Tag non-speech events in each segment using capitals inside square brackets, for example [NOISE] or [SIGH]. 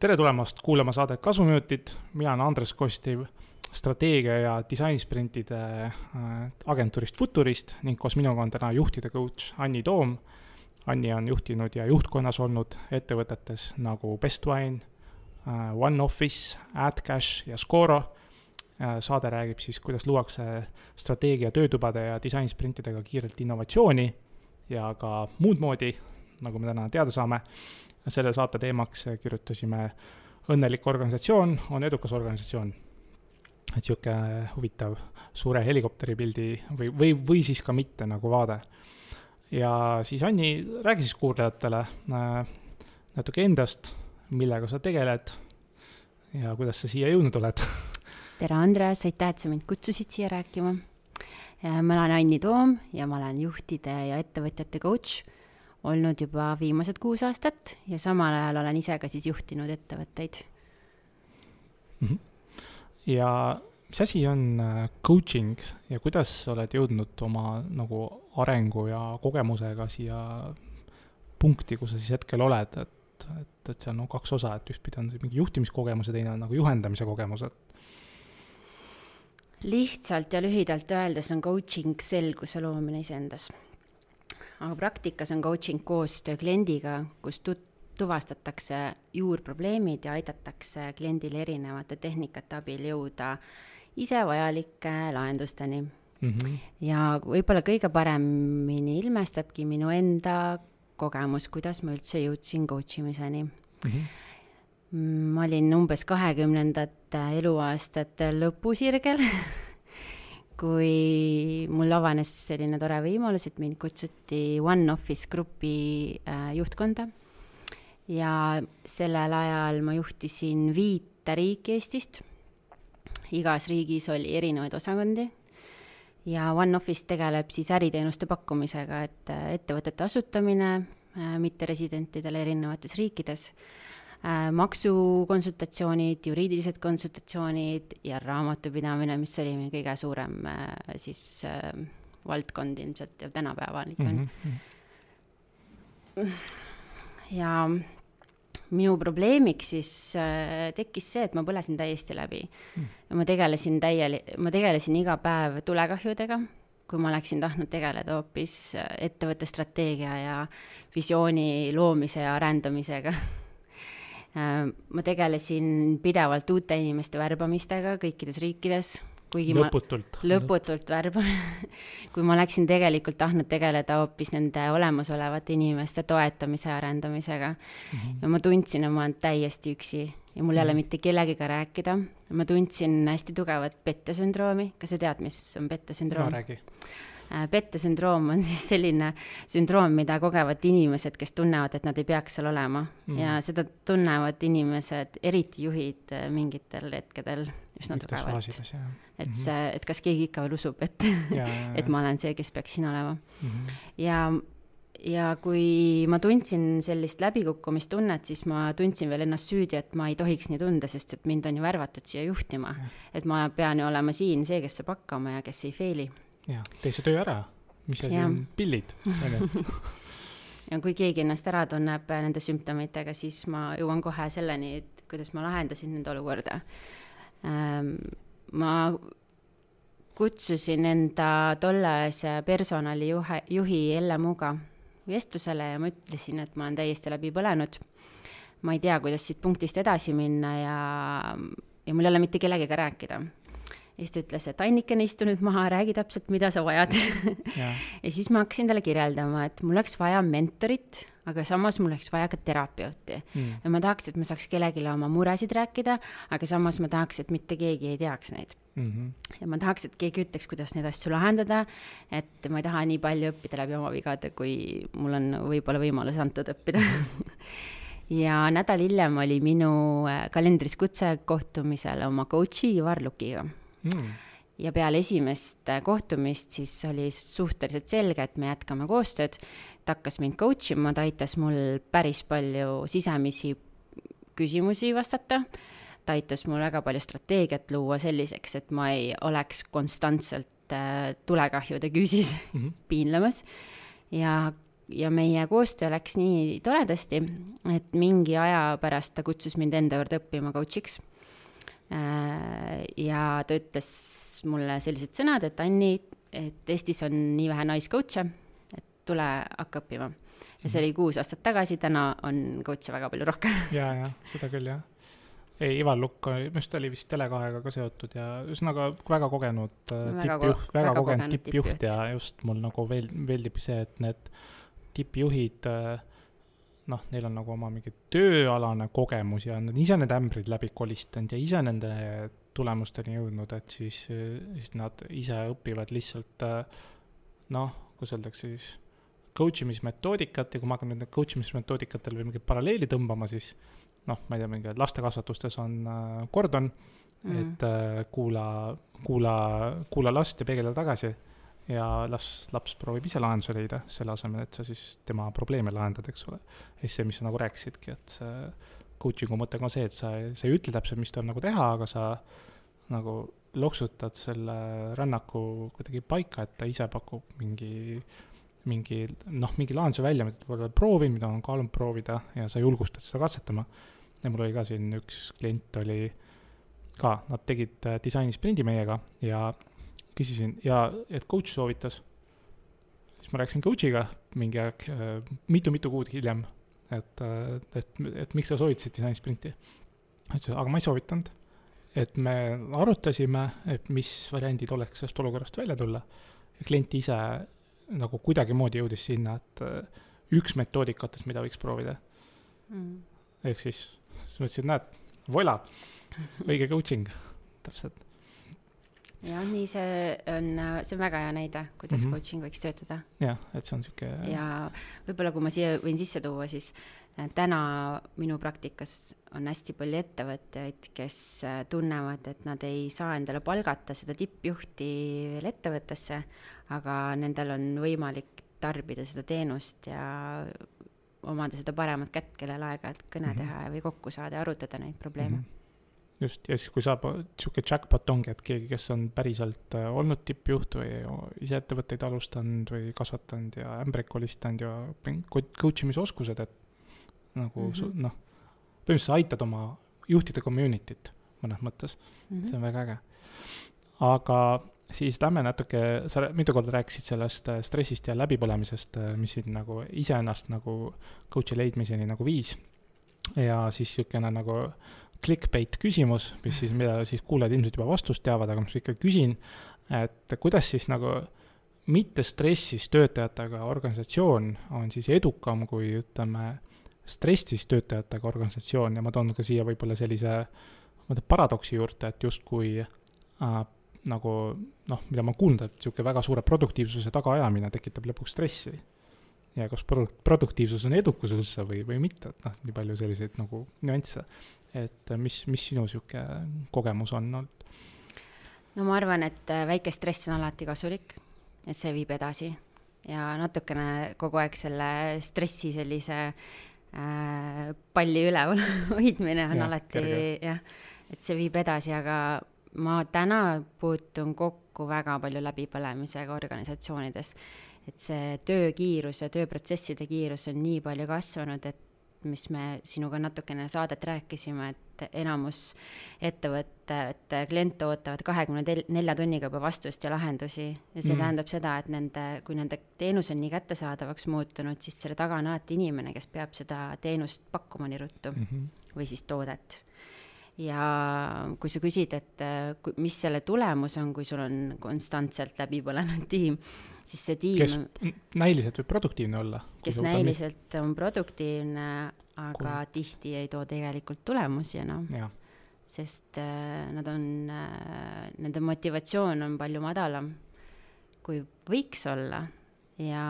tere tulemast kuulama saadet Kasuminutid, mina olen Andres Kostiv, strateegia ja disainisprintide äh, agentuurist Futurist ning koos minuga on täna juhtide coach Anni Toom. Anni on juhtinud ja juhtkonnas olnud ettevõtetes nagu Bestwine, äh, One Office, AdCash ja Scoro. Äh, saade räägib siis, kuidas luuakse strateegia töötubade ja disainisprintidega kiirelt innovatsiooni ja ka muud moodi, nagu me täna teada saame selle saate teemaks kirjutasime õnnelik organisatsioon on edukas organisatsioon. et niisugune huvitav suure helikopteripildi või, või, või siis ka mitte nagu vaade. ja siis Anni, räägi siis kuulajatele äh, natuke endast, millega sa tegeled ja kuidas sa siia jõudnud oled [LAUGHS] tere, Andres, aitäh, et sa mind kutsusid siia rääkima. ma olen Anni Toom ja ma olen juhtide ja ettevõtjate coach olnud juba viimased kuus aastat ja samal ajal olen ise ka siis juhtinud ettevõtteid mm. -hmm. ja mis asi on äh, coaching ja kuidas sa oled jõudnud oma nagu arengu ja kogemusega siia punkti, kus sa siis hetkel oled, et, et, et see on no kaks osa, et ühtpidi on mingi juhtimiskogemus ja teine on nagu juhendamise kogemus, et lihtsalt ja lühidalt öeldes on coaching selguse loomine iseendas aga praktikas on coaching koostöö kliendiga, kus tut-, tuvastatakse juurprobleemid ja aidatakse kliendil erinevate tehnikate abil jõuda ise vajalike lahendusteni mm. -hmm. ja võib-olla kõige paremini ilmestabki minu enda kogemus, kuidas ma üldse jõudsin coach imiseni mm. -hmm ma olin umbes kahekümnendate eluaastate lõpusirgel [LAUGHS] kui mul avanes selline tore võimalus, et mind kutsuti One Office grupi äh, juhtkonda. Ja sellel ajal ma juhtisin viite riiki Eestist. igas riigis oli erinevaid osakondi. Ja One Office tegeleb siis äriteenuste pakkumisega, et äh, ettevõtete asutamine äh, mitteresidentidele erinevates riikides maksukonsultatsioonid, juriidilised konsultatsioonid ja raamatupidamine, mis oli meie kõige suurem äh, siis äh, valdkond ilmselt ja tänapäeval ikka on mm. -hmm. ja minu probleemiks siis äh, tekkis see, et ma põlesin täiesti läbi mm.. ma tegelesin täieli-, ma tegelesin iga päev tulekahjudega, kui ma oleksin tahtnud tegeleda hoopis ettevõtte strateegia ja visiooni loomise ja arendamisega Äh, [LAUGHS] ma tegelesin pidevalt uute inimeste värbamistega kõikides riikides, kuigi lõputult. ma lõputult värban [LAUGHS] kui ma oleksin tegelikult tahtnud tegeleda hoopis nende olemasolevate inimeste toetamise ja arendamisega mm. -hmm. ja ma tundsin, et ma olen täiesti üksi ja mul ei ole -hmm. mitte kellegiga rääkida. ma tundsin hästi tugevat pettesündroomi, kas sa tead, mis on pettesündroom? no räägi Äh, pettesündroom on [LAUGHS] siis selline sündroom, mida kogevad inimesed, kes tunnevad, et nad ei peaks seal olema mm. ja seda tunnevad inimesed, eriti juhid äh, mingitel hetkedel üsna tugevalt. et mhm. see, et kas keegi ikka veel usub, et, [LAUGHS] et ma olen see, kes peaks siin olema mm. -hmm. ja ja kui ma tundsin sellist läbikukkumistunnet, siis ma tundsin veel ennast süüdi, et ma ei tohiks nii tunda, sest et mind on ju värvatud siia juhtima. et ma pean ju olema siin see, kes saab hakkama ja kes ei fail'i jah, tee see töö ära, mis asi on pillid, onju. [LAUGHS] ja kui keegi ennast ära tunneb nende sümptomitega, siis ma jõuan kohe selleni, et kuidas ma lahendasin nende olukorda ähm,. ma kutsusin enda tolleaegse personalijuhe, juhi Elle Muga vestlusele ja ma ütlesin, et ma olen täiesti läbi põlenud. ma ei tea, kuidas siit punktist edasi minna ja, ja mul ei ole mitte kellegagi rääkida ja siis ta ütles, et Annikene, istu nüüd maha, räägi täpselt, mida sa vajad ja. [LAUGHS] ja siis ma hakkasin talle kirjeldama, et mul oleks vaja mentorit, aga samas mul oleks vaja ka terapeuti mm.. ja ma tahaks, et ma saaks kellelegi oma muresid rääkida, aga samas ma tahaks, et mitte keegi ei teaks neid mm. -hmm. ja ma tahaks, et keegi ütleks, kuidas neid asju lahendada, et ma ei taha nii palju õppida läbi oma vigade, kui mul on võib-olla võimalus antud õppida [LAUGHS] ja nädal hiljem oli minu äh, kalendris kutse kohtumisele oma coach'i Ivar Lukiga mm. ja peale esimest äh, kohtumist siis oli suhteliselt selge, et me jätkame koostööd. ta hakkas mind coach ima, ta aitas mul päris palju sisemisi küsimusi vastata. ta aitas mul väga palju strateegiat luua selliseks, et ma ei oleks konstantselt äh, tulekahjude küüsis [LAUGHS] mm -hmm. piinlemas ja ja meie koostöö läks nii toredasti, et mingi aja pärast ta kutsus mind enda juurde õppima coach'iks. Äh, ja ta ütles mulle sellised sõnad, et Anni, et Eestis on nii vähe naiscoach'e, et tule hakka õppima. ja see oli kuus aastat tagasi, täna on coach'e väga palju rohkem. [LAUGHS] ja, ja seda küll jah ei, Ivar Lukk, minu arust ta oli vist Tele2-ga ka seotud ja ühesõnaga väga kogenud äh, tippjuht, väga kogenud tippjuht ja just mul nagu veel meeldib see, et need tippjuhid äh, noh, neil on nagu oma mingi tööalane kogemus ja nad ise need ämbrid läbi kolistanud ja ise nende tulemusteni jõudnud, et siis, siis nad ise õpivad lihtsalt äh, noh, kuidas öeldakse siis, coach imismetoodikat ja kui ma hakkan nüüd coach imismetoodikatel või mingit paralleeli tõmbama, siis noh, ma ei tea, mingi lastekasvatustes on äh, kordon mm., et äh, kuula, kuula, kuula last ja peegelda tagasi ja las laps proovib ise lahenduse leida, selle asemel, et sa siis tema probleeme lahendad, eks ole. ja siis see, mis sa nagu rääkisidki, et see coaching'u mõte on see, et sa, sa ei ütle täpselt, mis tuleb nagu teha, aga sa nagu loksutad selle rännaku kuidagi paika, et ta ise pakub mingi mingi noh, mingi lahenduse välja, mida ta pole proovinud, mida on kaalunud proovida ja sa julgustad seda katsetama ja mul oli ka siin üks klient oli ka, nad tegid äh, disainisprindi meiega ja küsisin ja, et coach soovitas. siis ma rääkisin coach'iga mingi aeg äh,, mitu-mitu kuud hiljem, et, äh, et, et, miks sa soovitasid disainisprinti. ütles, aga ma ei soovitanud. et me arutasime, et mis variandid oleks sellest olukorrast välja tulla ja klient ise nagu kuidagimoodi jõudis sinna, et äh, üks metoodikatest, mida võiks proovida mm.. ehk siis siis mõtlesin, et näed, voila, õige coaching, täpselt. Jah, nii see on, see on väga hea näide, kuidas mm -hmm. coaching võiks töötada. jah, et see on sihuke. ja võib-olla, kui ma siia võin sisse tuua, siis äh, täna minu praktikas on hästi palju ettevõtjaid, kes äh, tunnevad, et nad ei saa endale palgata seda tippjuhti veel ettevõttesse, aga nendel on võimalik tarbida seda teenust ja omada seda paremat kätt, kellel aega-ajalt kõne mm -hmm. teha või kokku saada ja arutada neid probleeme mm. -hmm. Just, ja siis, kui saab, sihuke jackpot ongi, et keegi, kes on päriselt äh, olnud tippjuht või ise ettevõtteid alustanud või kasvatanud ja ämbreid kolistanud ja coach imise oskused, et nagu mm -hmm. noh, põhimõtteliselt sa aitad oma juhtide community't mõnes mõttes mm, -hmm. see on väga äge. aga siis lähme natuke, sa mitu korda rääkisid sellest äh, stressist ja läbipõlemisest, äh, mis sind nagu iseennast nagu coach'i leidmiseni nagu viis. ja siis niisugune nagu clickbait küsimus, mis siis, mida siis kuulajad ilmselt juba vastust teavad, aga ma siis ikka küsin, et kuidas siis nagu mitte stressis töötajatega organisatsioon on siis edukam kui ütleme, stressis töötajatega organisatsioon ja ma toon ka siia võib-olla sellise, ma ütlen paradoksi juurde, et justkui äh, nagu noh, mida ma kuulnud, et niisugune väga suure produktiivsuse tagaajamine tekitab lõpuks stressi. ja kas produ-, produktiivsus on edukus üldse või, või mitte, et noh, nii palju selliseid nagu nüansse. Et mis, mis sinu niisugune kogemus on olnud? no ma arvan, et äh, väike stress on alati kasulik, et see viib edasi ja natukene kogu aeg selle stressi sellise äh, palli üleval [LAUGHS] hoidmine on ja, alati jah, et see viib edasi, aga ma täna puutun kokku väga palju läbipõlemisega organisatsioonides. et see töökiirus ja tööprotsesside kiirus on nii palju kasvanud, et mis me sinuga natukene saadet rääkisime, et enamus ettevõtete kliente ootavad kahekümne nelja tunniga juba vastust ja lahendusi. ja see mm. tähendab seda, et nende, kui nende teenus on nii kättesaadavaks muutunud, siis selle taga on alati inimene, kes peab seda teenust pakkuma nii ruttu mm -hmm. või siis toodet ja kui sa küsid, et äh, mis selle tulemus on, kui sul on konstantselt läbi põlenud tiim, siis see tiim. kes näiliselt võib produktiivne olla. kes näiliselt on produktiivne, aga Kui... tihti ei too tegelikult tulemusi enam. sest äh, nad on äh,, nende motivatsioon on palju madalam, kui võiks olla ja,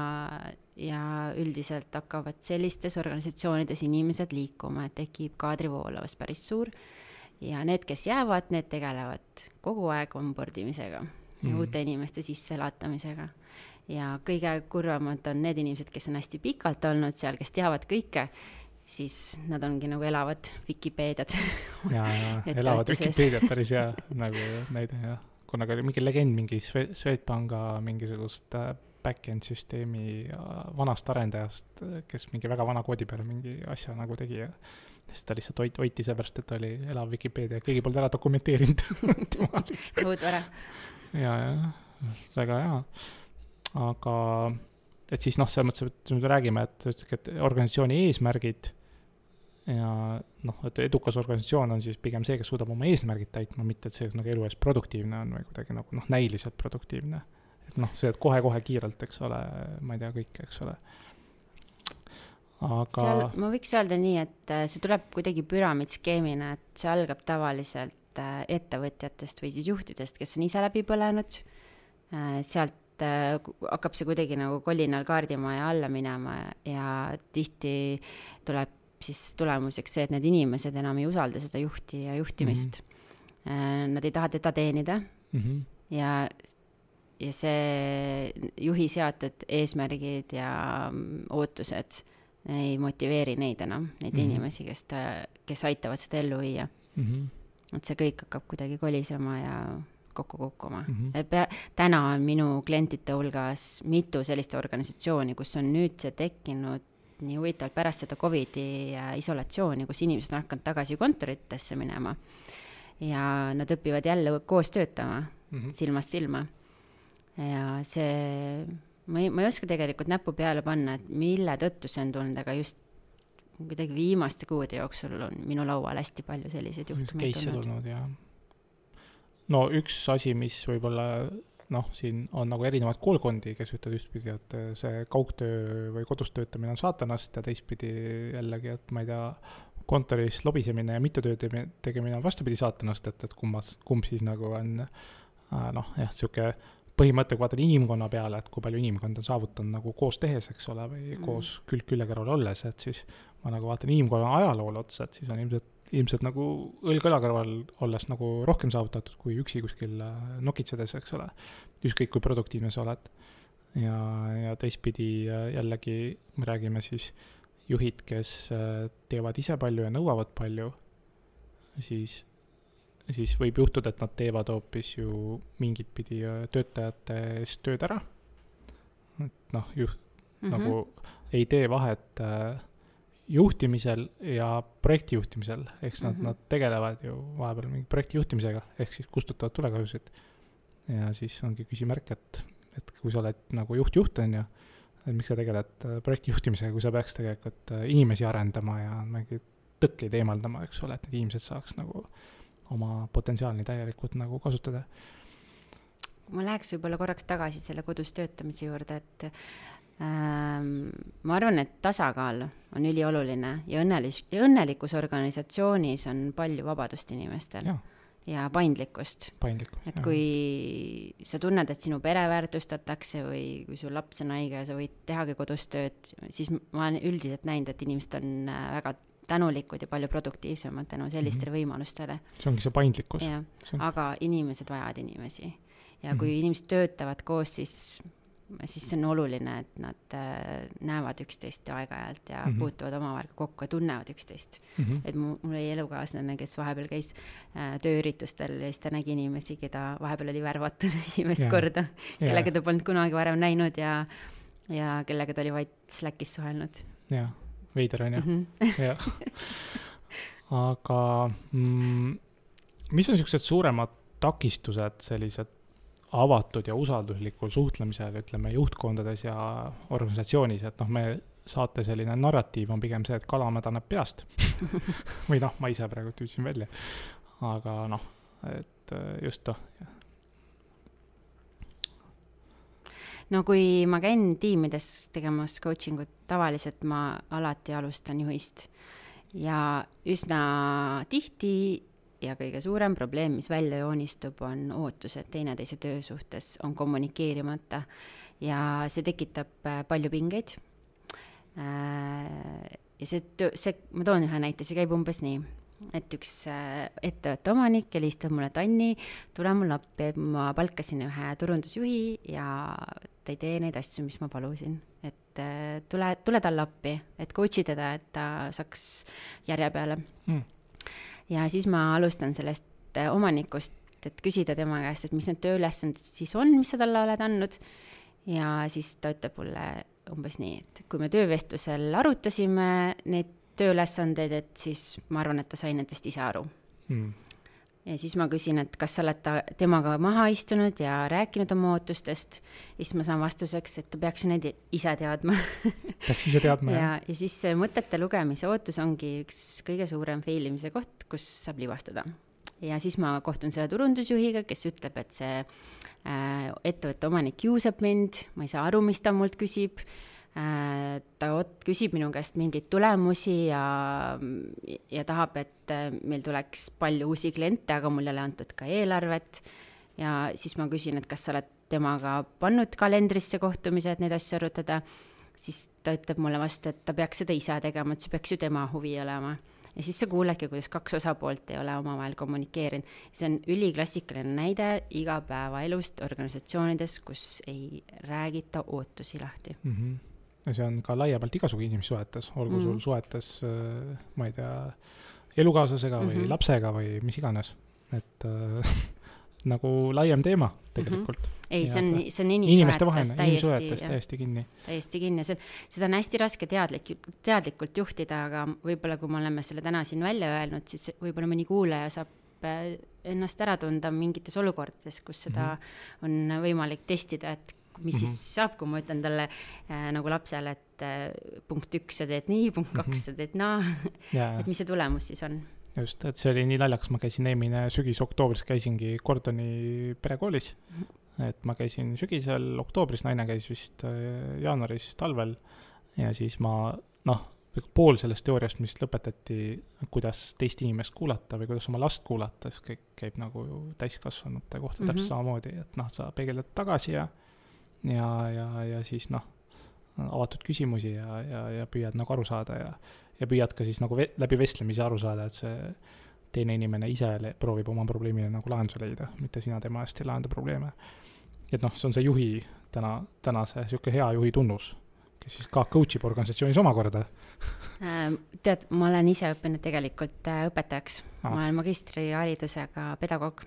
ja üldiselt hakkavad sellistes organisatsioonides inimesed liikuma, et tekib kaadrivoolavus päris suur ja need, kes jäävad, need tegelevad kogu aeg onboard imisega ja mm. uute inimeste sisseelatamisega. ja kõige kurvemad on need inimesed, kes on hästi pikalt olnud seal, kes teavad kõike siis nad ongi nagu elavad Vikipeediad [LAUGHS] ja, ja elavad Vikipeediad, päris hea [LAUGHS] nagu näide jah. kunagi oli mingi legend mingi Swe-, Swedbanka mingisugust äh, back-end süsteemi vanast arendajast, kes mingi väga vana koodi peal mingi asja nagu tegi ja siis ta lihtsalt hoiti, hoiti seepärast, et oli elav Vikipeedia, keegi polnud ära dokumenteerinud [LAUGHS] [LAUGHS] õudne ära. ja, ja väga hea, aga et siis noh, selles mõttes, et me räägime, et, et organisatsiooni eesmärgid ja noh, et edukas organisatsioon on siis pigem see, kes suudab oma eesmärgid täitma, mitte et see nagu elu ees produktiivne on või kuidagi nagu noh, näiliselt produktiivne. et noh, see, et kohe-kohe kiirelt, eks ole, ma ei tea, kõik, eks ole. Aga. seal ma võiks öelda nii, et äh, see tuleb kuidagi püramiidskeemina, et see algab tavaliselt äh, ettevõtjatest või siis juhtidest, kes on ise läbi põlenud. Äh, sealt hakkab see kuidagi nagu kolinal kaardima ja alla minema ja tihti tuleb siis tulemuseks see, et need inimesed enam ei usalda seda juhti ja juhtimist mm. -hmm. Nad ei taha teda teenida mm -hmm. ja, ja see juhi seatud eesmärgid ja ootused ei motiveeri neid enam, neid mm -hmm. inimesi, kes ta, kes aitavad seda ellu viia mm. -hmm. et see kõik hakkab kuidagi kolisema ja kokku kukkuma mm. -hmm. täna on minu klientide hulgas mitu sellist organisatsiooni, kus on nüüd see tekkinud nii huvitavalt pärast seda Covidi äh, isolatsiooni, kus inimesed on hakanud tagasi kontoritesse minema ja nad õpivad jälle koos töötama mm -hmm. silmast silma. ja see, ma ei, ma ei oska tegelikult näppu peale panna, et mille tõttu see on tulnud, aga just kuidagi viimaste kuude jooksul on minu laual hästi palju selliseid juhtumeid tulnud. tulnud, jah. no üks asi, mis võib-olla noh, siin on nagu erinevaid koolkondi, kes ütlevad ühtpidi, et see kaugtöö või kodus töötamine on saatanast ja teistpidi jällegi, et ma ei tea, kontoris lobisemine ja mittetöö tegemine on vastupidi saatanast, et, et kummas, kumb siis nagu on äh, noh, jah, niisugune põhimõte, kui vaatad inimkonna peale, et kui palju inimkond on saavutanud nagu koos tehes, eks ole, või mm. koos külg külje kõrval olles, et siis ma nagu vaatan inimkonna ajaloole otsa, et siis on ilmselt ilmselt nagu õlg õla kõrval olles nagu rohkem saavutatud kui üksi kuskil äh, nokitsedes, eks ole. ükskõik kui produktiivne sa oled. ja, ja teistpidi äh, jällegi me räägime siis juhid, kes äh, teevad ise palju ja nõuavad palju, siis, siis võib juhtuda, et nad teevad hoopis ju mingit pidi töötajate eest tööd ära. et noh, juht mm -hmm. nagu ei tee vahet äh, juhtimisel ja projektijuhtimisel, eks nad mm, -hmm. nad tegelevad ju vahepeal mingi projektijuhtimisega, ehk siis kustutavad tulekahjusid. ja siis ongi küsimärk, et, et kui sa oled nagu juht-juht, on ju, et miks sa tegeled äh, projektijuhtimisega, kui sa peaks tegelikult äh, inimesi arendama ja mingeid tõkkeid eemaldama, eks ole, et need inimesed saaks nagu oma potentsiaali täielikult nagu kasutada. Ma läheks võib-olla korraks tagasi selle kodus töötamise juurde, et Ehm, ma arvan, et tasakaal on ülioluline ja õnnelis-, õnnelikus organisatsioonis on palju vabadust inimestel ja, ja paindlikkust. et kui sa tunned, et sinu pere väärtustatakse või kui sul laps on haige ja sa võid tehagi kodus tööd, siis ma olen üldiselt näinud, et inimesed on äh, väga tänulikud ja palju produktiivsemad tänu sellistele mm -hmm. võimalustele. see ongi see paindlikkus. jah, aga inimesed vajavad inimesi. ja kui mm -hmm. inimesed töötavad koos, siis siis see on oluline, et nad äh, näevad üksteist aeg-ajalt ja mm -hmm. puutuvad omavahel kokku ja tunnevad üksteist mm. -hmm. et mu, mul oli elukaaslane, kes vahepeal käis äh, tööüritustel ja siis ta nägi inimesi, keda vahepeal oli värvatud [LAUGHS] esimest yeah. korda, kellega ta polnud kunagi varem näinud ja, ja kellega ta oli vaid Slackis suhelnud. jah, veider on ju mm -hmm., jah. aga mm, mis on niisugused suuremad takistused sellised avatud ja usalduslikul suhtlemisel, ütleme, juhtkondades ja organisatsioonis, et noh, me saate selline narratiiv on pigem see, et kala mädaneb peast [LAUGHS] või noh, ma ise praegu tüüdsin välja, aga noh, et äh, just noh. No kui ma käin tiimides tegemas coaching ut, tavaliselt ma alati alustan juhist. Ja üsna tihti ja kõige suurem probleem, mis välja joonistub, on ootused teineteise töö suhtes on kommunikeerimata. Ja see tekitab äh, palju pingeid. Äh, ja see see, ma toon ühe näite, see käib umbes nii, et üks äh, ettevõtte omanik helistab mulle, et Anni, tule mulle appi, et ma palkasin ühe turundusjuhi ja ta ei tee neid asju, mis ma palusin. et äh, tule, tule talle appi, et coach ida, et ta saaks järje peale mm.. ja siis ma alustan sellest äh, omanikust, et küsida tema käest, et mis need tööülesanded siis on, mis sa talle oled andnud. ja siis ta ütleb mulle umbes nii, et kui me töövestlusel arutasime neid tööülesandeid, et siis ma arvan, et ta sai nendest ise aru mm ja siis ma küsin, et kas sa oled ta, temaga maha istunud ja rääkinud oma ootustest. siis ma saan vastuseks, et ta peaks ju neid ise teadma [LAUGHS] peaks ise teadma, jah. ja, ja siis mõtete lugemise ootus ongi üks kõige suurem fail imise koht, kus saab libastuda. ja siis ma kohtun selle turundusjuhiga, kes ütleb, et see äh, ettevõtte omanik kiusab mind, ma ei saa aru, mis ta mult küsib ta küsib minu käest mingeid tulemusi ja, ja tahab, et äh, meil tuleks palju uusi kliente, aga mul ei ole antud ka eelarvet. ja siis ma küsin, et kas sa oled temaga pannud kalendrisse kohtumise, et neid asju arutada. siis ta ütleb mulle vastu, et ta peaks seda ise tegema, et see peaks ju tema huvi olema ja siis sa kuuledki, kuidas kaks osapoolt ei ole omavahel kommunikeerinud. see on üliklassikaline näide igapäevaelust organisatsioonides, kus ei räägita ootusi lahti mm. -hmm ja see on ka laiemalt igasugu inimsuhetes, olgu mm -hmm. sul mhm. suhetes, äh, ma ei tea, elukaaslasega või mm -hmm. lapsega või mis iganes, et äh, [LAUGHS] nagu laiem teema tegelikult mm. -hmm. ei, see on, see on inimsuhetes täiesti, täiesti kinni. täiesti kinni, see, seda on hästi raske teadlik, teadlikult juhtida, aga võib-olla kui me oleme selle täna siin välja öelnud, siis võib-olla mõni kuulaja saab äh, ennast ära tunda mingites olukordades, kus seda mm -hmm. on võimalik testida, et mis mm -hmm. siis saab, kui ma ütlen talle äh, nagu lapsele, et äh, punkt üks, sa teed nii, punkt kaks mm, -hmm. sa teed naa yeah. [LAUGHS] et mis see tulemus siis on? just, et see oli nii naljakas, ma käisin eelmine sügis, oktoobris käisingi Gordoni perekoolis mm. -hmm. et ma käisin sügisel, oktoobris, naine käis vist äh, jaanuaris, talvel ja siis ma noh, pool sellest teooriast, mis lõpetati, kuidas teist inimest kuulata või kuidas oma last kuulata, siis kõik käib nagu täiskasvanute kohta mm -hmm. täpselt mhm. samamoodi, et noh, sa peegeldad tagasi ja ja, ja, ja siis noh, avatud küsimusi ja, ja, ja püüad nagu aru saada ja, ja püüad ka siis nagu ve-, läbi vestlemise aru saada, et see teine inimene ise proovib oma probleemile nagu lahenduse leida, mitte sina tema eest ei lahenda probleeme. et noh, see on see juhi täna, tänase niisugune hea juhi tunnus, kes siis ka coach ib organisatsioonis omakorda ähm, tead, ma olen ise õppinud tegelikult äh, õpetajaks ah., ma olen magistriharidusega pedagoog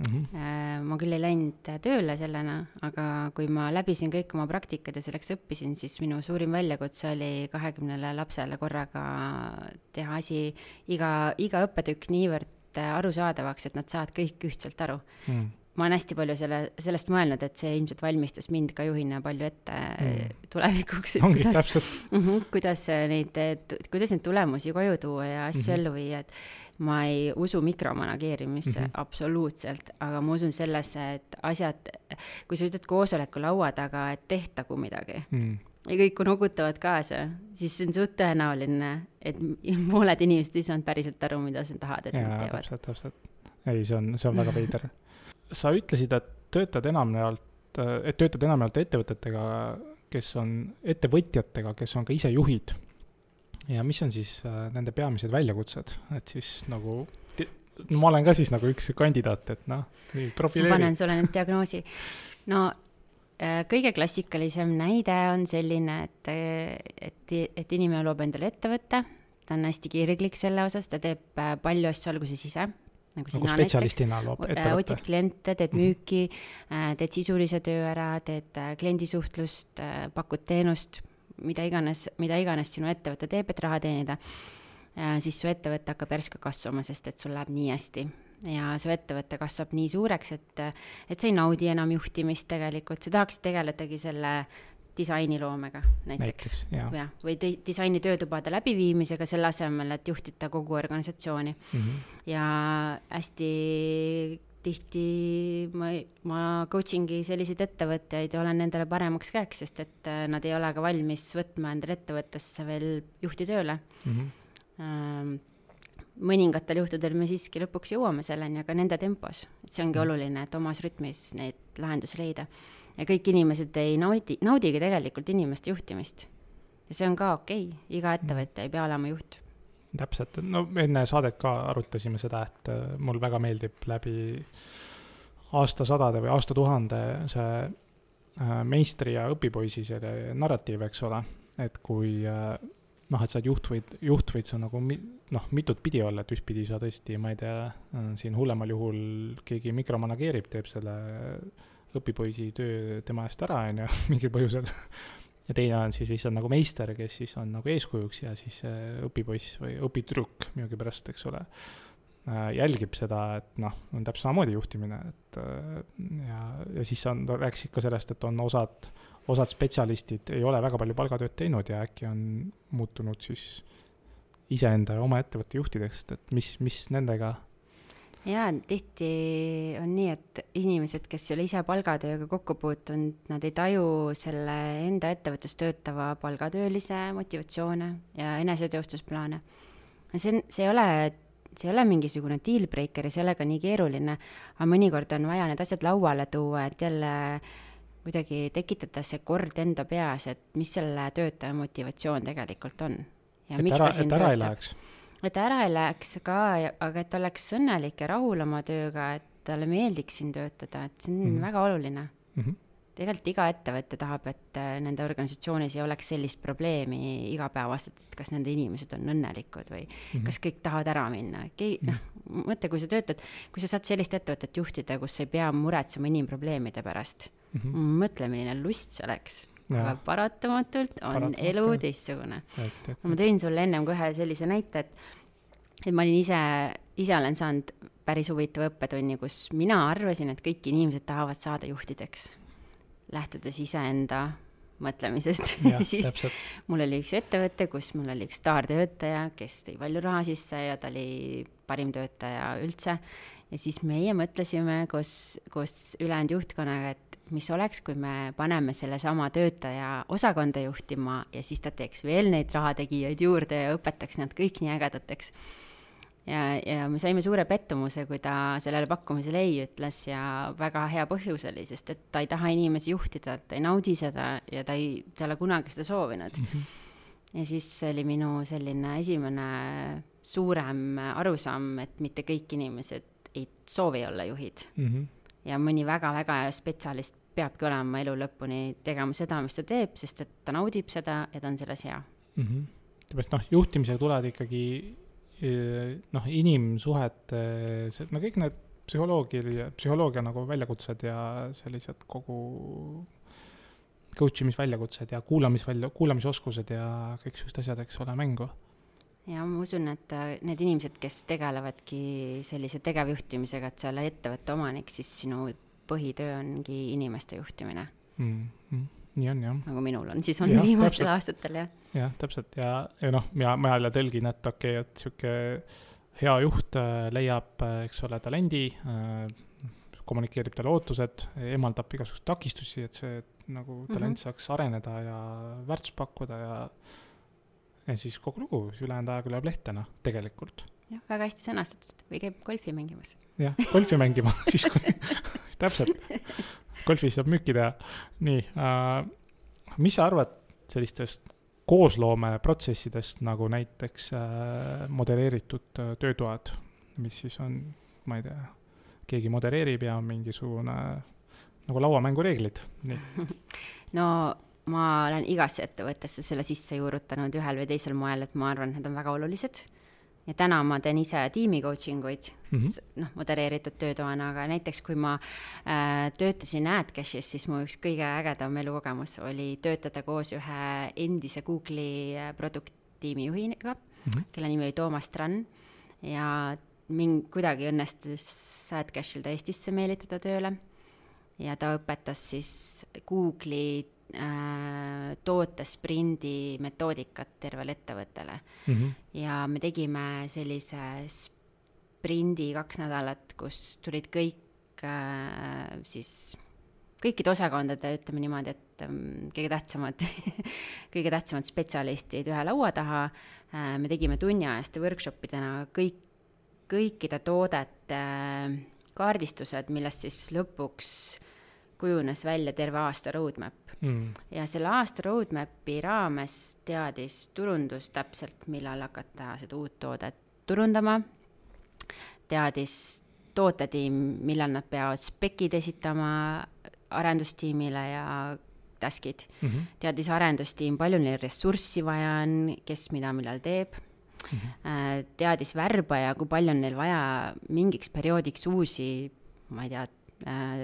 mm. -hmm. ma küll ei läinud tööle sellena, aga kui ma läbisin kõik oma praktikad ja selleks õppisin, siis minu suurim väljakutse oli kahekümnele lapsele korraga teha asi, iga, iga õppetükk niivõrd arusaadavaks, et nad saavad kõik ühtselt aru mm ma olen hästi palju selle, sellest mõelnud, et see ilmselt valmistas mind ka juhina palju ette mm. tulevikuks, et Ongi, kuidas, -hmm, kuidas neid, kuidas neid tulemusi koju tuua ja asju mm -hmm. ellu viia, et ma ei usu mikromanageerimisse mm -hmm. absoluutselt, aga ma usun sellesse, et asjad, kui sa ütled koosoleku laua taga, et tehtagu midagi mm. ja kõik nogutavad kaasa, siis see on suht tõenäoline, et [LAUGHS] pooled inimesed ei saanud päriselt aru, mida sa tahad, et ja, nad teevad. täpselt, täpselt. ei, see on, see on väga veider sa ütlesid, et töötad enamjaolt, et töötad enamjaolt ettevõtetega, kes on, ettevõtjatega, kes on ka ise juhid. Ja mis on siis äh, nende peamised väljakutsed, et siis nagu no ma olen ka siis nagu üks kandidaat, et noh, profileeri. ma panen sulle nüüd diagnoosi. no äh, kõige klassikalisem näide on selline, et, et, et inimene loob endale ettevõtte, ta on hästi kirglik selle osas, ta teeb äh, palju asju alguses ise, nagu, nagu spetsialistina loob äh, ettevõtte. otsid kliente, teed mhm. müüki teed sisulise töö ära, teed äh, kliendisuhtlust, pakud teenust, mida iganes, mida iganes sinu ettevõte teeb, et raha teenida, siis su ettevõte hakkab järsku kasvama, sest et sul läheb nii hästi ja su ettevõte kasvab nii suureks, et, et sa ei naudi enam juhtimist tegelikult, sa tahaksid tegeledagi selle disainiloomega näiteks, näiteks, jah, või disaini töötubade läbiviimisega selle asemel, et juhtida kogu organisatsiooni mm. -hmm. ja hästi tihti ma, ma coaching i selliseid ettevõtjaid ja olen nendele paremaks käeks, sest et äh, nad ei ole ka valmis võtma endale ettevõttesse veel juhti tööle mm. -hmm. mõningatel juhtudel me siiski lõpuks jõuame selleni, aga nende tempos, et see ongi mm -hmm. oluline, et omas rütmis neid lahendusi leida ja kõik inimesed ei naudi, naudigi tegelikult inimeste juhtimist. ja see on ka okei okay., iga ettevõtja ei pea olema juht. Täpselt, no enne saadet ka arutasime seda, et äh, mul väga meeldib läbi aastasadade või aastatuhande see äh, meistri ja õpipoisi selle narratiiv, eks ole. Et kui äh, noh, et sa oled juht võid, juht võid sa nagu mi, noh, mitut pidi olla, et ühtpidi sa tõesti, ma ei tea, siin hullemal juhul keegi mikromanageerib, teeb selle õpipoisi töö tema eest ära, on ju, [LAUGHS] mingil põhjusel ja teine on siis lihtsalt nagu meister, kes siis on nagu eeskujuks ja siis õpipoiss või õpitüdruk millegipärast, eks ole, äh, jälgib seda, et noh, on täpselt samamoodi juhtimine, et äh, ja, ja siis on, ta rääkis ikka sellest, et on osad, osad spetsialistid ei ole väga palju palgatööd teinud ja äkki on muutunud siis iseenda ja oma ettevõtte juhtideks, et mis, mis nendega jaa, tihti on nii, et inimesed, kes ei ole ise palgatööga kokku puutunud, nad ei taju selle enda ettevõttes töötava palgatöölise motivatsioone ja eneseteostusplaane. see on, see ei ole, see ei ole mingisugune deal breaker ja see ei ole ka nii keeruline, aga mõnikord on vaja need asjad lauale tuua, et jälle kuidagi tekitada see kord enda peas, et mis selle töötaja motivatsioon tegelikult on. et ära, et ära ei läheks et ära ei läheks ka, aga et oleks õnnelik ja rahul oma tööga, et talle meeldiks siin töötada, et see on mm -hmm. väga oluline mm. -hmm. tegelikult iga ettevõte tahab, et äh, nende organisatsioonis ei oleks sellist probleemi igapäevaselt, et kas nende inimesed on õnnelikud või mm -hmm. kas kõik tahavad ära minna, kei-, noh, mõtle, kui sa töötad, kui sa saad sellist ettevõtet juhtida, kus sa ei pea muretsema inimprobleemide pärast mm, -hmm. mõtle, milline lust see oleks aga paratamatult on paratamatult. elu teistsugune. ma tõin sulle ennem ka ühe sellise näite, et, et ma olin ise, ise olen saanud päris huvitava õppetunni, kus mina arvasin, et kõik inimesed tahavad saada juhtideks, lähtudes iseenda mõtlemisest ja [LAUGHS] siis täpselt. mul oli üks ettevõte, kus mul oli üks staartöötaja, kes tõi palju raha sisse ja ta oli parim töötaja üldse. Ja siis meie mõtlesime koos, koos ülejäänud juhtkonnaga, et mis oleks, kui me paneme sellesama töötaja osakonda juhtima ja siis ta teeks veel neid rahategijaid juurde ja õpetaks nad kõik nii ägedateks. ja, ja me saime suure pettumuse, kui ta sellele pakkumisele ei ütles ja väga hea põhjus oli, sest et ta ei taha inimesi juhtida, ta ei naudi seda ja ta ei, ta ei ole kunagi seda soovinud mm. -hmm. ja siis oli minu selline esimene suurem arusaam, et mitte kõik inimesed ei soovi olla juhid mm. -hmm ja mõni väga-väga spetsialist peabki olema elu lõpuni tegema seda, mis ta teeb, sest et ta naudib seda ja ta on selles hea mm. -hmm. seepärast noh, juhtimisega tulevad ikkagi eh, noh, inimsuhete, no kõik need psühholoogia, psühholoogia nagu väljakutsed ja sellised kogu coach imisväljakutsed ja kuulamisvälja, kuulamisoskused ja kõik siuksed asjad, eks ole, mängu ja ma usun, et äh, need inimesed, kes tegelevadki sellise tegevjuhtimisega, et sa oled ettevõtte omanik, siis sinu põhitöö ongi inimeste juhtimine mm,. Mm, nii on jah. nagu minul on, siis on ja, viimastel täpselt. aastatel jah. jah, täpselt ja, ja noh, mina, ma jälle tõlgin, et okei okay,, et sihuke hea juht äh, leiab, äh, eks ole, talendi äh,, kommunikeerib talle ootused, eemaldab igasuguseid takistusi, et see nagu talent mm -hmm. saaks areneda ja väärtust pakkuda ja ja siis kogu lugu, siis ülejäänud ajaga lööb lehte, noh, tegelikult. jah, väga hästi sõnastatud või käib golfi mängimas. jah, golfi mängima [LAUGHS] siis kui [LAUGHS] täpselt, golfis saab müüki teha. nii äh,, mis sa arvad sellistest koosloomeprotsessidest nagu näiteks äh, modereeritud äh, töötoad, mis siis on, ma ei tea, keegi modereerib ja mingisugune nagu lauamängureeglid, nii [LAUGHS] no ma olen igasse ettevõttesse selle sisse juurutanud ühel või teisel moel, et ma arvan, et need on väga olulised ja täna ma teen ise tiimi coaching uid mm -hmm., noh, modereeritud töötoana, aga näiteks kui ma äh, töötasin AdCashis, siis mu üks kõige ägedam elukogemus oli töötada koos ühe endise Google'i äh, produkttiimi juhiga mm, -hmm. kelle nimi oli Toomas Tran ja mind kuidagi õnnestus AdCashil ta Eestisse meelitada tööle ja ta õpetas siis Google'i tootesprindi metoodikat tervele ettevõttele mm. -hmm. ja me tegime sellise sprindi kaks nädalat, kus tulid kõik äh, siis, kõikide osakondade, ütleme niimoodi, et ähm, kõige tähtsamad [LAUGHS] kõige tähtsamad spetsialistid ühe laua taha äh,. me tegime tunniajaste workshop idena kõik, kõikide toodete äh, kaardistused, millest siis lõpuks kujunes välja terve aasta roadmap mm.. ja selle aasta roadmap'i raames teadis turundus täpselt, millal hakata seda uut toodet turundama, teadis tootetiim, millal nad peavad spekid esitama arendustiimile ja task'id mm -hmm. teadis-arendustiim, palju neil ressurssi vaja on, kes mida millal teeb mm. -hmm. teadisvärbaja, kui palju on neil vaja mingiks perioodiks uusi, ma ei tea, äh,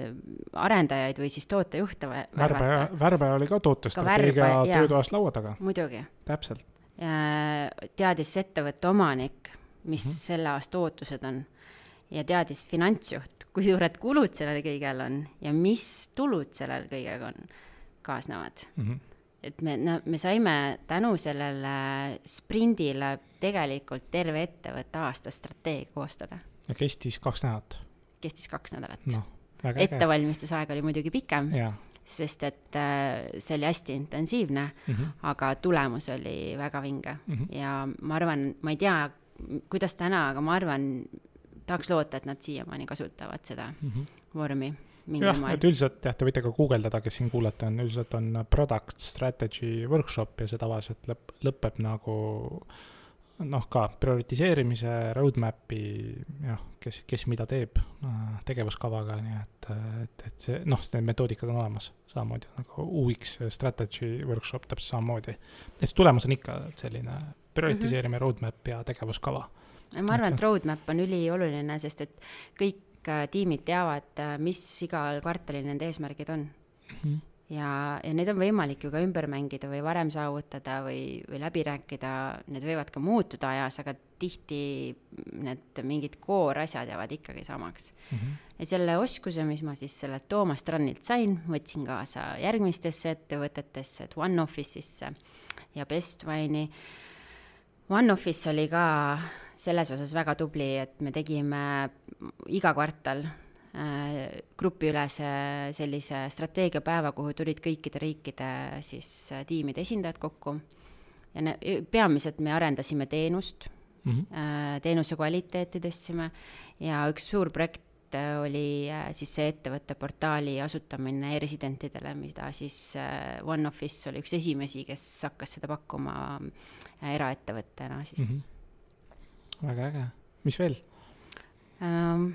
arendajaid või siis tootejuhte värbaja, värbaja oli ka tootestrateegia töötoas laua taga. muidugi. täpselt. teadis ettevõtte omanik, mis mm -hmm. selle aasta ootused on ja teadis finantsjuht, kui suured kulud sellel kõigel on ja mis tulud sellel kõigega on, kaasnevad mm. -hmm. et me, no me saime tänu sellele sprindile tegelikult terve ettevõtte aasta strateegia koostada. ja kestis kaks nädalat? kestis kaks nädalat no ettevalmistusaeg oli muidugi pikem, sest et äh, see oli hästi intensiivne mm, -hmm. aga tulemus oli väga vinge mm -hmm. ja ma arvan, ma ei tea, kuidas täna, aga ma arvan, tahaks loota, et nad siiamaani kasutavad seda mm -hmm. vormi jah, et üldiselt jah, te võite ka guugeldada, kes siin kuulate on, üldiselt on product strategy workshop ja see tavaliselt lõpp, lõpeb nagu noh, ka prioritiseerimise roadmap'i jah, kes, kes mida teeb äh, tegevuskavaga, nii et, et, et see noh, need metoodikad on olemas, samamoodi nagu UX strategy workshop täpselt samamoodi. et tulemus on ikka selline prioritiseerimine mm, -hmm. roadmap ja tegevuskava. ma arvan, et roadmap on ülioluline, sest et kõik äh, tiimid teavad, äh, mis igal kvartalil nende eesmärgid on mm. -hmm ja, ja need on võimalik ju ka ümber mängida või varem saavutada või, või läbi rääkida, need võivad ka muutuda ajas, aga tihti need mingid koorasjad jäävad ikkagi samaks mm. -hmm. ja selle oskuse, mis ma siis sellelt Toomas Trannilt sain, võtsin kaasa järgmistesse ettevõtetesse, et One-Office'isse ja Bestwine'i. One-Office oli ka selles osas väga tubli, et me tegime iga kvartal grupiülese sellise strateegiapäeva, kuhu tulid kõikide riikide siis äh, tiimide esindajad kokku. ja ne-, peamiselt me arendasime teenust mm, -hmm. teenuse kvaliteeti tõstsime ja üks suur projekt oli siis see ettevõtte portaali asutamine e-residentidele, mida siis OneOffice oli üks esimesi, kes hakkas seda pakkuma eraettevõttena siis mm. -hmm. väga äge, mis veel um,?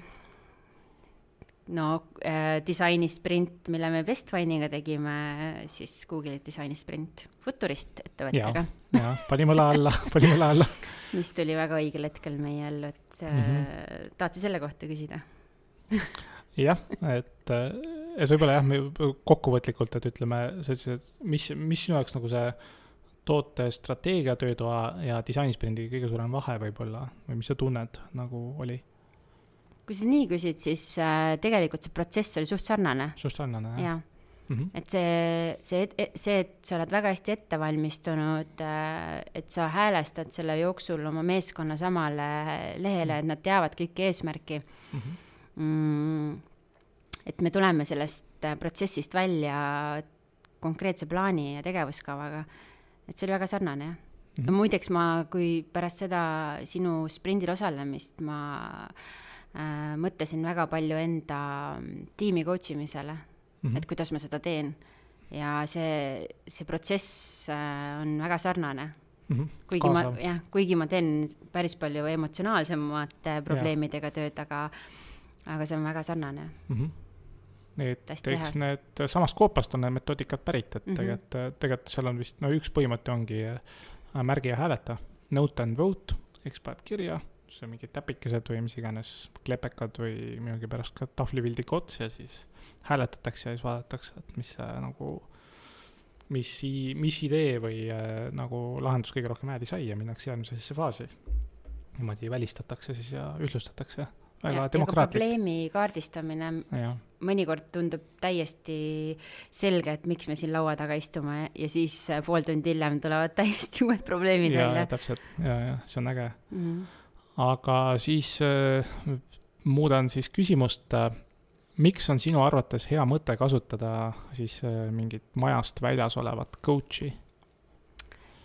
No äh, disainisprint, mille me Bestfine'iga tegime, siis Google'i disainisprint Futurist ettevõttega. ja, panime õla alla, [LAUGHS] panime õla alla mis tuli väga õigel hetkel meie ellu, et mm -hmm. sa selle kohta küsida [LAUGHS] jah, et, et võib-olla jah, kokkuvõtlikult, et ütleme, sa ütlesid, et mis, mis sinu jaoks nagu see toote strateegia töötoa ja disainisprindi kõige suurem vahe võib-olla või mis sa tunned nagu oli? Kui sa nii küsid, siis äh, tegelikult see protsess oli suht sarnane. suht sarnane, jah? jah mm -hmm. et see, see, see, et sa oled väga hästi ette valmistunud äh,, et sa häälestad selle jooksul oma meeskonna samale lehele, et nad teavad kõiki eesmärki mm. -hmm. Mm, et me tuleme sellest äh, protsessist välja konkreetse plaani ja tegevuskavaga. et see oli väga sarnane, jah mm. -hmm. muideks ma, kui pärast seda sinu sprindil osalemist ma äh, äh, mõtlesin väga palju enda tiimi coach imisele mm, -hmm. et kuidas ma seda teen. ja see, see protsess äh, on väga sarnane mm. -hmm. kuigi Kaasa. ma, jah, kuigi ma teen päris palju emotsionaalsemate probleemidega ja. tööd, aga, aga see on väga sarnane mm. -hmm et eks need, samast koopast on need metoodikad pärit, et mm -hmm. tegelikult, tegelikult seal on vist, no üks põhimõte ongi äh, märgi ja hääleta, note and vote, eks paned kirja see mingid täpikesed või mis iganes, klepekad või millegipärast ka tahvlipildiga ots ja siis hääletatakse ja siis vaadatakse, et mis see nagu, mis, mis idee või äh, nagu lahendus kõige rohkem hääli sai ja minnakse järgmisesse faasi. niimoodi välistatakse siis ja ühtlustatakse väga demokraatlik. probleemi kaardistamine ja. mõnikord tundub täiesti selge, et miks me siin laua taga istume ja siis äh, pool tundi hiljem tulevad täiesti [LAUGHS] uued probleemid ja, välja. täpselt ja, ja see on äge mm. -hmm aga siis äh, muudan siis küsimust äh,. miks on sinu arvates hea mõte kasutada siis äh, mingit majast väljas olevat coach'i?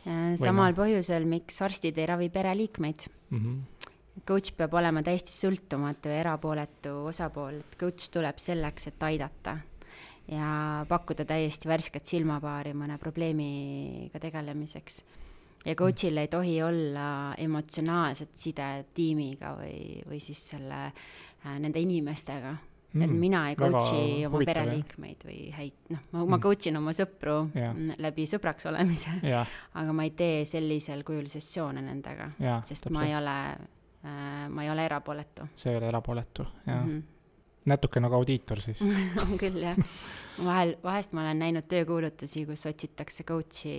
Äh, samal põhjusel, miks arstid ei ravi pereliikmeid mm. -hmm coach peab olema täiesti sõltumatu ja erapooletu osapool, et coach tuleb selleks, et aidata ja pakkuda täiesti värsket silmapaari mõne probleemiga tegelemiseks ja coach'il ei tohi olla emotsionaalset sidet tiimiga või, või siis selle, äh, nende inimestega, mm, et mina ei coach'i oma huvitav, pereliikmeid või häid, noh, ma, ma Mm. coach in oma sõpru mm, läbi sõbraks olemise, jah, aga ma ei tee sellisel kujul sessioone nendega, jah, sest ma ei ole äh,, ma ei ole erapooletu. See ei ole erapooletu, jah. Mm. mm. -hmm. natuke nagu audiitor siis. [LAUGHS] On küll jah, [LAUGHS] vahel, vahest ma olen näinud töökuulutusi, kus otsitakse coach'i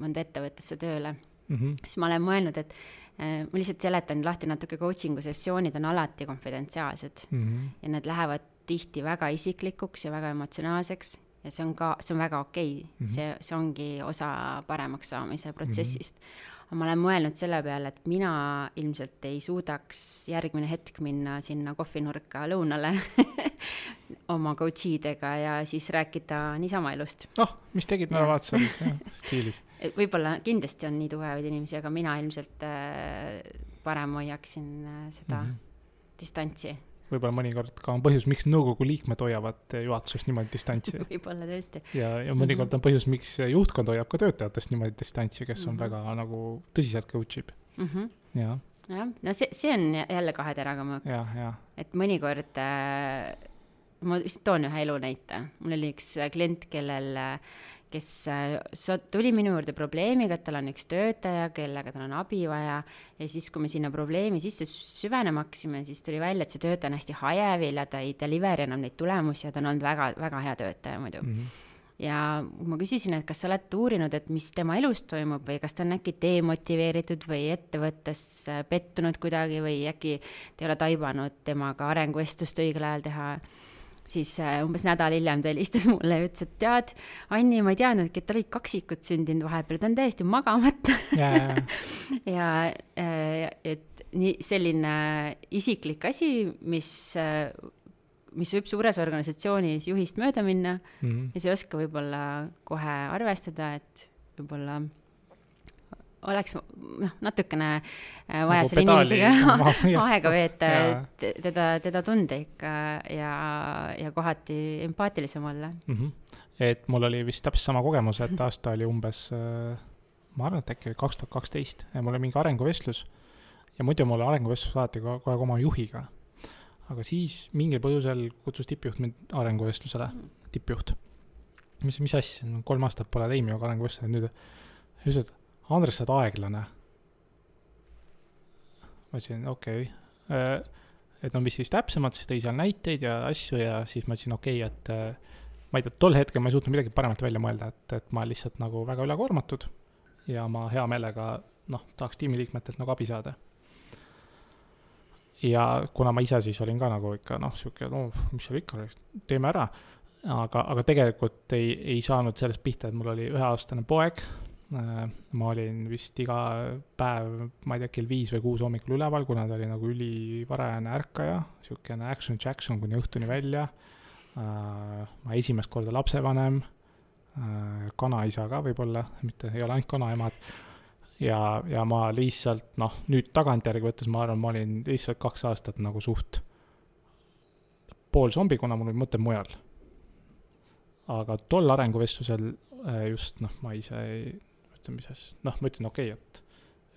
mõnda ettevõttesse tööle, mm. -hmm. siis ma olen mõelnud, et äh, ma lihtsalt seletan lahti natuke coaching'u sessioonid on alati konfidentsiaalsed Mm -hmm. ja need lähevad tihti väga isiklikuks ja väga emotsionaalseks ja see on ka, see on väga okei okay. mm. -hmm. see, see ongi osa paremaks saamise protsessist mm. -hmm. ma olen mõelnud selle peale, et mina ilmselt ei suudaks järgmine hetk minna sinna kohvinurka lõunale [LAUGHS] oma coach idega ja siis rääkida niisama elust. noh, mis tegid Jah. nädalavahetusel jah, stiilis [LAUGHS] võib-olla kindlasti on nii tugevaid inimesi, aga mina ilmselt äh, parem hoiaksin äh, seda mm Mhm. -hmm. distantsi, võib-olla mõnikord ka on põhjus, miks nõukogu liikmed hoiavad juhatusest niimoodi distantsi [LAUGHS] võib-olla tõesti ja, ja mõnikord on põhjus, miks juhtkond hoiab ka töötajatest niimoodi distantsi, kes on Mhm. väga nagu tõsiselt coach ib mm. -hmm. ja, jah, no see, see on jälle kahe teraga mõõk, et mõnikord äh, ma lihtsalt toon ühe elunäite, mul oli üks äh, klient, kellel, kes äh, tuli minu juurde probleemiga, et tal on üks töötaja, kellega tal on abi vaja ja siis, kui me sinna probleemi sisse süvenema hakkasime, siis tuli välja, et see töötaja on hästi hajev ja ta ei deliver enam neid tulemusi ja ta on olnud väga, väga hea töötaja muidu mm. -hmm. ja ma küsisin, et kas sa oled uurinud, et mis tema elus toimub või kas ta on äkki demotiveeritud või ettevõttes äh, pettunud kuidagi või äkki te ei ole taibanud temaga arenguvestlust õigel ajal teha. Siis äh, umbes nädal hiljem ta helistas mulle ja ütles, et tead, Anni, ma ei teadnudki, et tal olid kaksikud sündinud vahepeal, ta on täiesti magamata [LAUGHS] ja, ja, äh, et nii selline isiklik asi, mis, mis võib suures organisatsioonis juhist mööda minna mm. ja sa ei oska võib-olla kohe arvestada, et võib-olla oleks noh, natukene äh, vaja Nagu selle inimesega [LAUGHS] [LAUGHS] aega veeta, et teda, teda tunda ikka ja, ja kohati empaatilisem olla. Mm -hmm. et mul oli vist täpselt sama kogemus, et [LAUGHS] aasta oli umbes, ma arvan, et äkki oli kaks tuhat kaksteist ja mul oli mingi arenguvestlus ja muidu mul arenguvestlus alati ko- kogu aeg oma juhiga. aga siis mingil põhjusel kutsus tippjuht mind arenguvestlusele, tippjuht. mis, mis asja, kolm aastat pole teinud minuga arenguvestlust, nüüd ütles, et Andres, sa oled aeglane. ma ütlesin, okei okay.. et no mis siis täpsemalt, siis tõi seal näiteid ja asju ja siis ma ütlesin, okei okay,, et äh, ma ei tea, tol hetkel ma ei suutnud midagi paremat välja mõelda, et, et ma lihtsalt nagu väga ülekoormatud ja ma hea meelega noh, tahaks tiimiliikmetelt nagu abi saada. ja kuna ma ise siis olin ka nagu ikka noh, sihuke no mis seal ikka, teeme ära, aga, aga tegelikult ei, ei saanud sellest pihta, et mul oli üheaastane poeg, ma olin vist iga päev, ma ei tea, kell viis või kuus hommikul üleval, kuna ta oli nagu ülivarajane ärkaja, niisugune action jackson kuni õhtuni välja, ma esimest korda lapsevanem, kanaisa ka võib-olla, mitte ei ole ainult kanaemad, ja, ja ma lihtsalt noh, nüüd tagantjärgi võttes ma arvan, ma olin lihtsalt kaks aastat nagu suht pool zombi, kuna mul olid mõtted mujal. aga tol arenguvestlusel äh, just noh, ma ise ei, ütleme, mis asja, noh, ma ütlen okei okay,, et,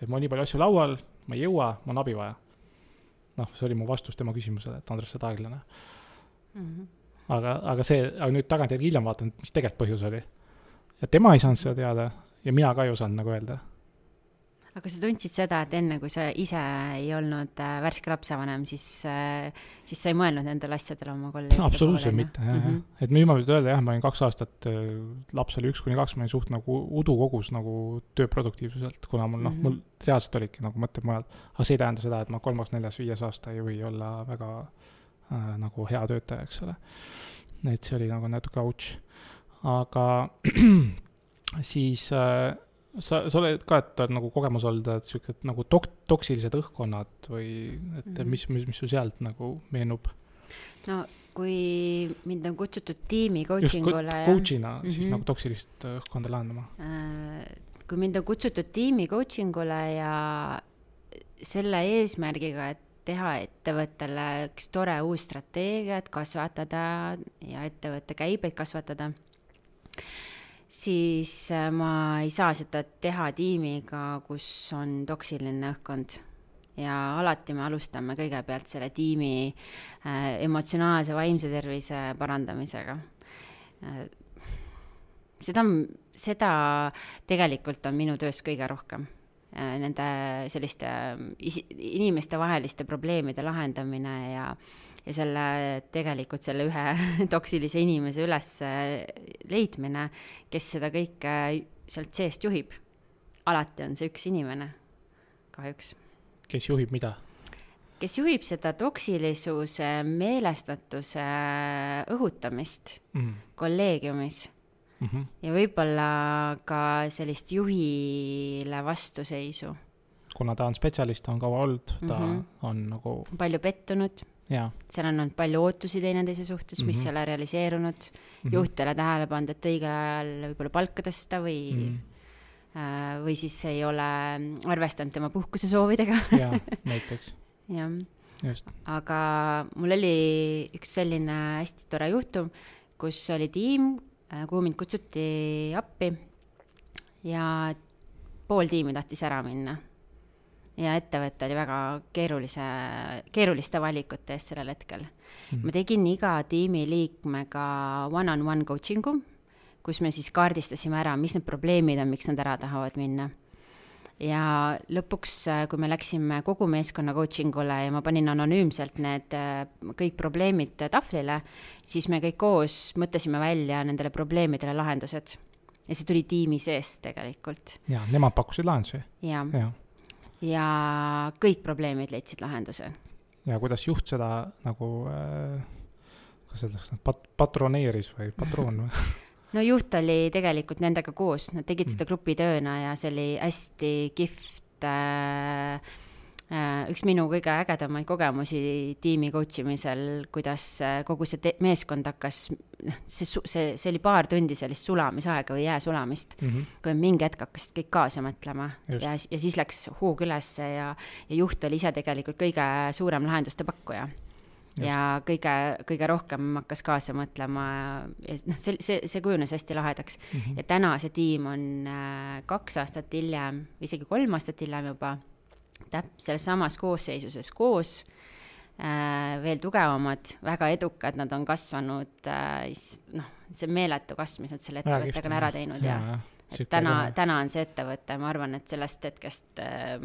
et mul on nii palju asju laual, ma ei jõua, mul on abi vaja. noh, see oli mu vastus tema küsimusele, et Andres, sa oled aeglane. aga, aga see, aga nüüd tagantjärgi hiljem vaatan, mis tegelikult põhjus oli. ja tema ei saanud seda teada ja mina ka ei osanud nagu öelda. Aga sa tundsid seda, et enne, kui sa ise ei olnud äh, värske lapsevanem, siis äh,, siis sa ei mõelnud nendele asjadele oma kolleegide absoluutselt mitte, jah, Mhm. jah. et nüüd ma võin öelda jah, ma olin kaks aastat, laps oli üks kuni kaks, ma olin suht nagu udu kogus nagu tööproduktiivsuselt, kuna mul noh, Mhm. mul reaalselt olidki nagu mõtted mujal. aga see ei tähenda seda, et ma kolmas, neljas, viies aasta ei või olla väga äh, nagu hea töötaja, eks ole. et see oli nagu natuke ouch. aga [CLEARS THROAT] siis äh, sa, sa oled ka, et on nagu kogemus olnud, et siuksed nagu tok-, toksilised õhkkonnad või et mm. -hmm. mis, mis, mis sul sealt nagu meenub? no kui mind on kutsutud tiimi coaching co- ule coach'ina mm -hmm. siis Mhm. nagu toksilist äh, õhkkonda lahendama. äh, kui mind on kutsutud tiimi coaching ule ja selle eesmärgiga, et teha ettevõttele üks tore uus strateegia, et kasvatada ja ettevõtte käibeid kasvatada, siis äh, ma ei saa seda teha tiimiga, kus on toksiline õhkkond. ja alati me alustame kõigepealt selle tiimi äh, emotsionaalse vaimse tervise parandamisega äh, seda, seda tegelikult on minu töös kõige rohkem äh, nende selliste isi-, inimestevaheliste probleemide lahendamine ja, ja selle, tegelikult selle ühe [LAUGHS] toksilise inimese üles leidmine, kes seda kõike sealt seest juhib. alati on see üks inimene, kahjuks. kes juhib mida? kes juhib seda toksilisuse meelestatuse õhutamist mm. kolleegiumis mm. -hmm. ja võib-olla ka sellist juhile vastuseisu. kuna ta on spetsialist, ta on kaua olnud, ta mm -hmm. on nagu. palju pettunud. Seal on olnud palju ootusi teineteise suhtes mm, -hmm. mis ei ole realiseerunud mm. -hmm. juht ei ole tähele pannud, et õigel ajal võib-olla palka tõsta või mm. -hmm või siis ei ole arvestanud tema puhkusesoovidega. jaa, [LAUGHS] näiteks. jah. aga mul oli üks selline hästi tore juhtum, kus oli tiim, Äh, kuhu mind kutsuti appi ja pool tiimi tahtis ära minna. Ja ettevõte oli väga keerulise, keeruliste valikute ees sellel hetkel mm.. ma tegin iga tiimiliikmega one-on-one coaching'u, kus me siis kaardistasime ära, mis need probleemid on, miks nad ära tahavad minna ja lõpuks, kui me läksime kogu meeskonna coaching ule ja ma panin anonüümselt need äh, kõik probleemid tahvlile, siis me kõik koos mõtlesime välja nendele probleemidele lahendused. ja see tuli tiimi seest tegelikult. ja, nemad pakkusid lahendusi? ja, ja., ja kõik probleemid leidsid lahenduse. ja kuidas juht seda nagu äh, kas öeldakse, pat-, patroneeris või patroon või [LAUGHS] no juht oli tegelikult nendega koos, nad tegid mm. seda grupitööna ja see oli hästi kihvt äh, üks minu kõige ägedamaid kogemusi tiimi coach imisel, kuidas äh, kogu see meeskond hakkas, noh, see, see, see oli paar tundi sellist sulamisaega või jää sulamist mm, -hmm. kui mingi hetk hakkasid kõik kaasa mõtlema Just. ja, ja siis läks hoog ülesse ja, ja juht oli ise tegelikult kõige suurem lahenduste pakkuja ja kõige, kõige rohkem hakkas kaasa mõtlema ja noh, see, see, see kujunes hästi lahedaks mm. -hmm. ja täna see tiim on äh, kaks aastat hiljem, isegi kolm aastat hiljem juba, täp-, selles samas koosseisuses koos äh,, veel tugevamad, väga edukad, nad on kasvanud äh,, noh, see meeletu kasv, mis nad selle ettevõttega on ära teinud ja, ja, ja et täna, täna on see ettevõte, ma arvan, et sellest hetkest äh,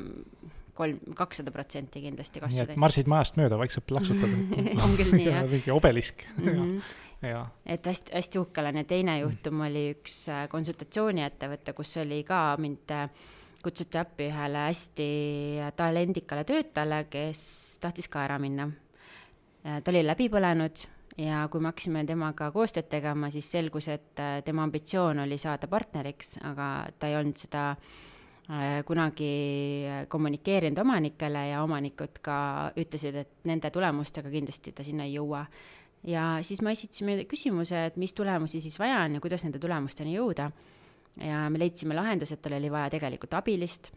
kolm, kakssada protsenti kindlasti kasvada. marsid majast mööda, vaikselt plaksutad [LAUGHS] on [LAUGHS] küll nii, jah. mingi obelisk [LAUGHS] mm. -hmm. Ja. et hästi, hästi uhke olen ja teine juhtum oli üks äh, konsultatsiooniettevõte, kus oli ka mind äh, kutsuti appi ühele hästi talendikale töötajale, kes tahtis ka ära minna. Äh, ta oli läbi põlenud ja kui me hakkasime temaga koostööd tegema, siis selgus, et tema ambitsioon oli saada partneriks, aga ta ei olnud seda äh, Äh, kunagi kommunikeerinud omanikele ja omanikud ka ütlesid, et nende tulemustega kindlasti ta sinna ei jõua. ja siis me esitasime küsimuse, et mis tulemusi siis vaja on ja kuidas nende tulemusteni jõuda. Ja me leidsime lahenduse, et tal oli vaja tegelikult abilist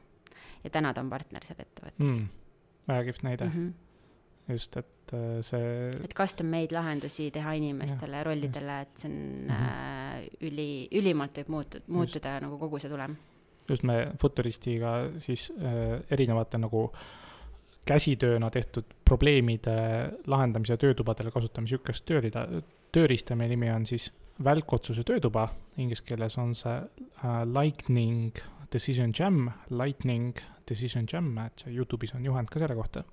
ja täna ta on partner seal ettevõttes mm,. väga kihvt näide mm. -hmm just, et äh, see. et custom-made lahendusi teha inimestele ja rollidele, et see on mm -hmm. äh, üli, ülimalt võib muutuda, muutuda just. nagu kogu see tulem just me Futuristiga siis äh, erinevate nagu käsitööna tehtud probleemide lahendamise töötubadele kasutame niisugust töörida, tööriista, meie nimi on siis välkotsuse töötuba, inglise keeles on see äh, Lightning Decision Jam, Lightning Decision Jam, et Youtube'is on juhend ka selle kohta.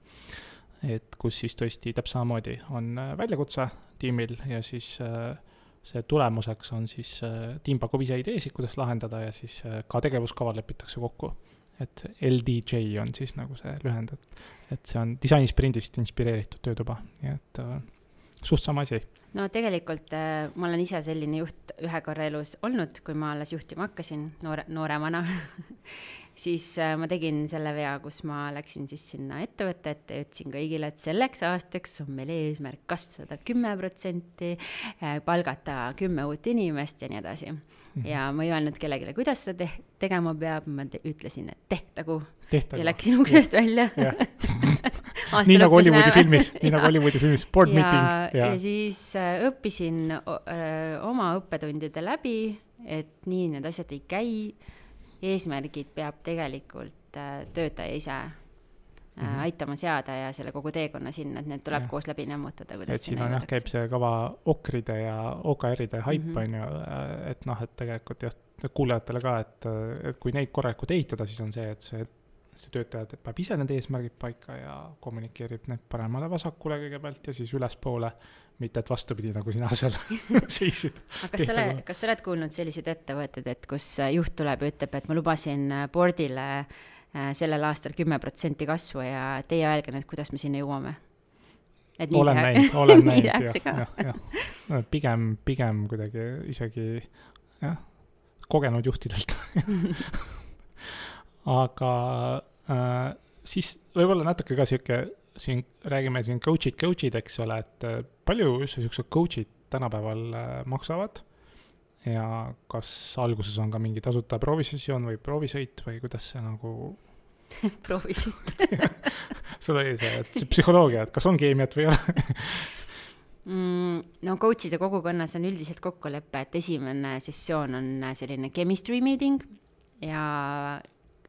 et kus siis tõesti täpselt samamoodi on äh, väljakutse tiimil ja siis äh, see tulemuseks on siis äh,, tiim pakub ise ideesid, kuidas lahendada ja siis äh, ka tegevuskavad lepitakse kokku. et LDJ on siis nagu see lühend, et, et see on disainisprindist inspireeritud töötuba, nii et äh, suht sama asi. no tegelikult äh, ma olen ise selline juht ühe korra elus olnud, kui ma alles juhtima hakkasin noore, nooremana [LAUGHS] siis äh, ma tegin selle vea, kus ma läksin siis sinna ettevõtte ette ja ütlesin kõigile, et selleks aastaks on meil eesmärk kasvada kümme protsenti, äh, palgata kümme uut inimest ja nii edasi mm. -hmm. ja ma ei öelnud kellelegi, kuidas seda te tegema peab, ma te ütlesin, et tehtagu. ja läksin uksest välja [LAUGHS] nii nagu Hollywoodi filmis, nii nagu [LAUGHS] Hollywoodi filmis, board ja, meeting. ja siis äh, õppisin öö, oma õppetundide läbi, et nii need asjad ei käi eesmärgid peab tegelikult äh, töötaja ise mm -hmm. aitama seada ja selle kogu teekonna sinna, et need tuleb ja. koos läbi nämmutada, kuidas et siin on jah, käib see kava okride ja OKR-ide haip Mhm. on ju, et noh, et tegelikult jah, kuulajatele ka, et, et kui neid korralikult ehitada, siis on see, et see, see töötaja paneb ise need eesmärgid paika ja kommunikeerib need paremale-vasakule kõigepealt ja siis ülespoole, mitte et vastupidi, nagu sina seal [LAUGHS] seisid. aga kas sa oled, kas sa oled kuulnud selliseid ettevõtteid, et kus juht tuleb ja ütleb, et ma lubasin äh, board'ile äh, sellel aastal kümme protsenti kasvu ja teie öelge nüüd, kuidas me sinna jõuame? et nii olen näinud, olen [LAUGHS] näinud jah, jah, jah. pigem, pigem kuidagi isegi jah, kogenud juhtidelt [LAUGHS] aga äh, siis võib-olla natuke ka sihuke, siin räägime siin coach'id, coach'id, eks ole, et äh, palju üldse siuksed coach'id tänapäeval äh, maksavad? ja kas alguses on ka mingi tasuta proovisessioon või proovisõit või kuidas see nagu, [LAUGHS] proovisin [LAUGHS] sul oli see, et see psühholoogia, et kas on keemiat või ei ole? [LAUGHS] mm, no coach'ide kogukonnas on üldiselt kokkulepe, et esimene sessioon on selline chemistry meeting ja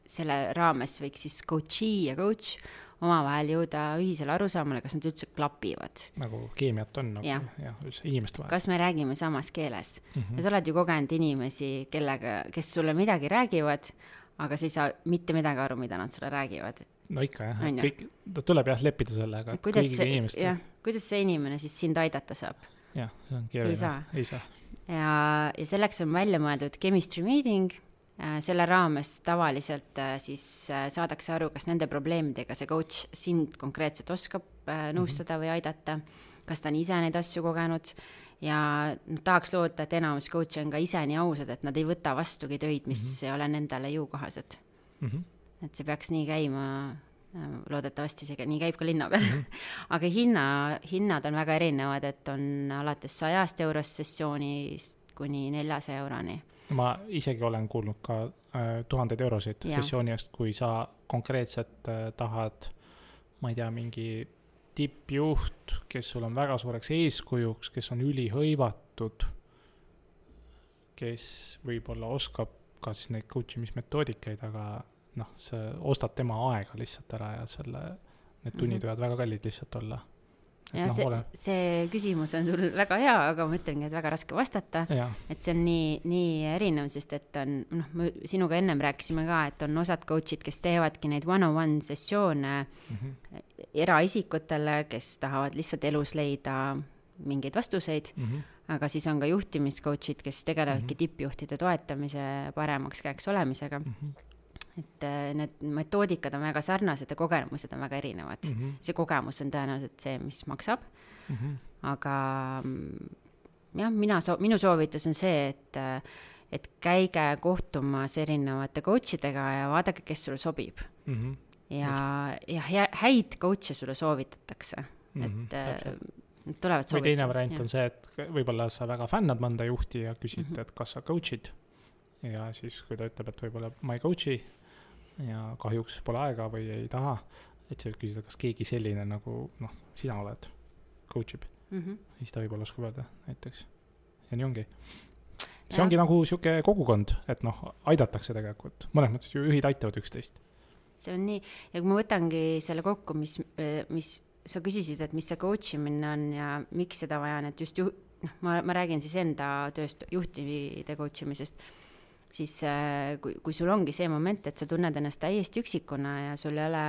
selle raames võiks siis coach'i ja coach omavahel jõuda ühisele arusaamale, kas nad üldse klapivad. nagu keemiat on nagu Jah. üldse inimeste vahel kas me räägime samas keeles mm. -hmm. ja sa oled ju kogenud inimesi, kellega, kes sulle midagi räägivad, aga sa ei saa mitte midagi aru, mida nad sulle räägivad. no ikka jah, ju? kõik, tuleb jah leppida sellega, et kuidas see, jah, kuidas see inimene siis sind aidata saab? jah, see on keeruline. ei saa. ja, ja selleks on välja mõeldud chemistry meeting, selle raames tavaliselt äh, siis äh, saadakse aru, kas nende probleemidega see coach sind konkreetselt oskab äh, nõustada või aidata, kas ta on ise neid asju kogenud ja noh, tahaks loota, et enamus coach'e on ka ise nii ausad, et nad ei võta vastugi töid, mis mm -hmm. ei ole nendele jõukohased. Mhm. et see peaks nii käima, loodetavasti see nii käib ka linna peal mm. -hmm. aga hinna, hinnad on väga erinevad, et on alates sajast eurost sessioonist kuni neljasaja euroni. Ma isegi olen kuulnud ka äh, tuhandeid eurosid Jah. sessiooni eest, kui sa konkreetselt äh, tahad, ma ei tea, mingi tippjuht, kes sul on väga suureks eeskujuks, kes on ülihõivatud, kes võib-olla oskab ka siis neid coach imismetoodikaid, aga noh, sa ostad tema aega lihtsalt ära ja selle, need tunnid Mhm. võivad väga kallid lihtsalt olla. Ja noh, see ole-, see küsimus on sul väga hea, aga ma ütlengi, et väga raske vastata, jah, et see on nii, nii erinev, sest et on, noh, me sinuga ennem rääkisime ka, et on osad coach'id, kes teevadki neid one-on-one sessioone Mhm. eraisikutele, kes tahavad lihtsalt elus leida mingeid vastuseid aga siis on ka juhtimiscoach'id, kes tegelevadki mm. -hmm. tippjuhtide toetamise paremaks käeks olemisega. Mhm. Et äh, need metoodikad on väga sarnased ja kogemused on väga erinevad mm. Mhm. -hmm. see kogemus on tõenäoliselt see, mis maksab, aga mm, jah, mina soo-, minu soovitus on see, et äh, et käige kohtumas erinevate coach idega ja vaadake, kes sulle sobib. Mhm. ja, ja hea- häid coach'e sulle soovitatakse, et äh, nad tulevad Mhm, või teine variant on see, et võib-olla sa väga fännad mõnda juhti ja küsid mm, Mhm. -hmm. et kas sa coach'id. ja siis, kui ta ütleb, et võib-olla ma ei coach'i ja kahjuks pole aega või ei taha, et sa võid küsida, kas keegi selline nagu noh, sina oled, coach ib, mm. -hmm. siis ta võib-olla oskab öelda näiteks. ja nii ongi. see Jah. ongi nagu sihuke kogukond, et noh, aidatakse tegelikult, mõnes mõttes ju juhid aitavad üksteist. see on nii, ja kui ma võtangi selle kokku, mis, mis sa küsisid, et mis see coach imine on ja miks seda vaja on, et just ju-, noh, ma, ma räägin siis enda tööst juhtide coach imisest, siis äh, kui, kui sul ongi see moment, et sa tunned ennast täiesti üksikuna ja sul ei ole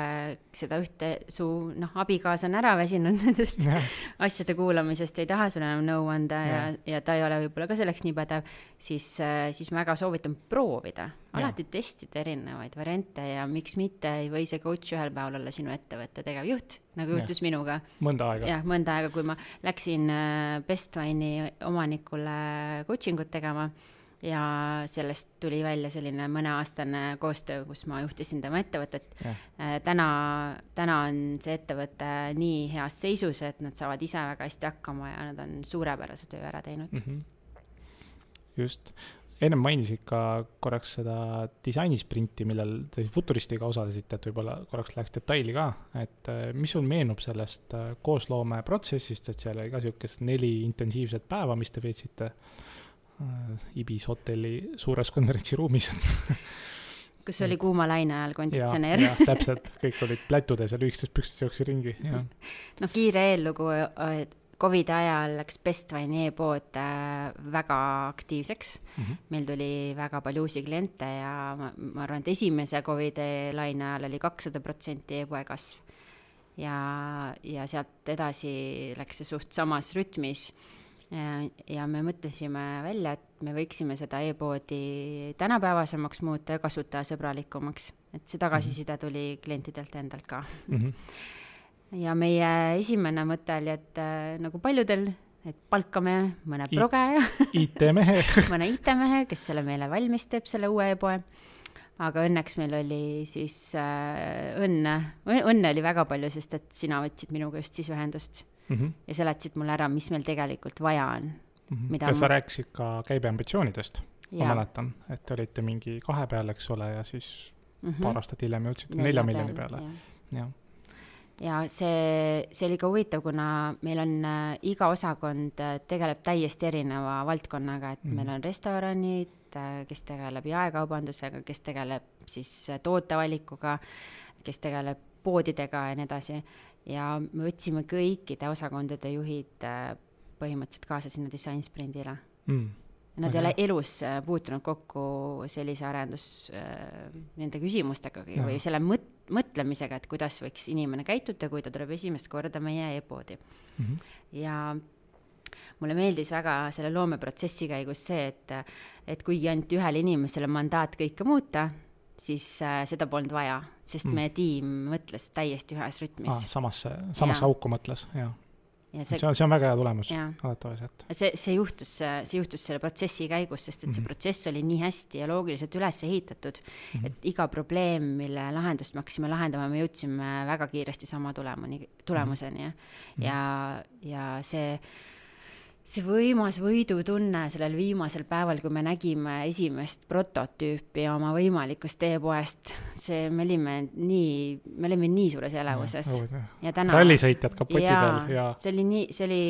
seda ühte, su noh, abikaasa on ära väsinud [LAUGHS] nendest asjade kuulamisest, ei taha sulle enam nõu anda ja, ja, ja ta ei ole võib-olla ka selleks nii pädev, siis, siis ma väga soovitan proovida, alati testida erinevaid variante ja miks mitte ei või see coach ühel päeval olla sinu ettevõtte tegevjuht, nagu juhtus minuga. mõnda aega. jah, mõnda aega, kui ma läksin äh, Bestwine'i omanikule coaching ut tegema ja sellest tuli välja selline mõneaastane koostöö, kus ma juhtisin tema ettevõtet. jah, täna, täna on see ettevõte nii heas seisus, et nad saavad ise väga hästi hakkama ja nad on suurepärase töö ära teinud. Mhm. just, ennem mainisid ka korraks seda disainisprinti, millel te Futuristiga osalesite, et võib-olla korraks läheks detaili ka, et äh, mis sul meenub sellest äh, koosloomeprotsessist, et seal oli ka niisugust neli intensiivset päeva, mis te veetsite äh, Ibis hotelli suures konverentsiruumis, [LAUGHS] kus oli kuuma laine ajal konditsioneer. täpselt, kõik olid plätudes ja lühikestes pükstes jooksid ringi, jah. noh, kiire eellugu, Covidi ajal läks Bestwine e-pood äh, väga aktiivseks mm. -hmm. meil tuli väga palju uusi kliente ja ma, ma arvan, et esimese Covidi laine ajal oli kakssada protsenti e-poe kasv. ja, ja sealt edasi läks see suht samas rütmis. Ja me mõtlesime välja, et me võiksime seda e-poodi tänapäevasemaks muuta ja kasutajasõbralikumaks, et see tagasiside tuli klientidelt endalt ka. Mm. -hmm [LAUGHS] ja meie esimene mõte oli, et äh, nagu paljudel, et palkame mõne progeja [LAUGHS] IT-mehe [LAUGHS] mõne IT-mehe, kes selle meile valmis teeb, selle uue e-poe. aga õnneks meil oli siis äh, õnne, õnne oli väga palju, sest et sina võtsid minuga just siis ühendust mm -hmm. ja seletasid mulle ära, mis meil tegelikult vaja on mm. -hmm. ja ma... sa rääkisid ka käibeambitsioonidest, ma mäletan, et olite mingi kahe peal, eks ole, ja siis mm -hmm. paar aastat hiljem jõudsite nelja miljoni peale, jah ja see, see oli ka huvitav, kuna meil on äh, iga osakond äh, tegeleb täiesti erineva valdkonnaga, et mm. meil on restoranid äh,, kes tegeleb jaekaubandusega, kes tegeleb siis äh, tootevalikuga, kes tegeleb poodidega ja nii edasi. Ja me võtsime kõikide osakondade juhid äh, põhimõtteliselt kaasa sinna disainsprindile mm Nad ei ole elus äh, puutunud kokku sellise arendus äh, nende küsimustega ja. või selle mõt-, mõtlemisega, et kuidas võiks inimene käituda, kui ta tuleb esimest korda meie e-poodi mm. -hmm. ja mulle meeldis väga selle loomeprotsessi käigus see, et, et kuigi anti ühele inimesele mandaat kõike muuta, siis äh, seda polnud vaja, sest mm. meie tiim mõtles täiesti ühes rütmis ah,. samasse, samasse auku mõtles, jah ja see, see on, see on väga hea tulemus alati. see, see juhtus, see juhtus selle protsessi käigus, sest et mm -hmm. see mhm. protsess oli nii hästi ja loogiliselt üles ehitatud mm, -hmm. et iga probleem, mille lahendust me hakkasime lahendama, me jõudsime väga kiiresti sama tulemuni, tulemuseni mm -hmm. ja, ja see see võimas võidutunne sellel viimasel päeval, kui me nägime esimest prototüüpi oma võimalikust e-poest, see, me olime nii, me olime nii suures elavuses. ja täna. rallisõitjad kapoti peal ja. see oli nii, see oli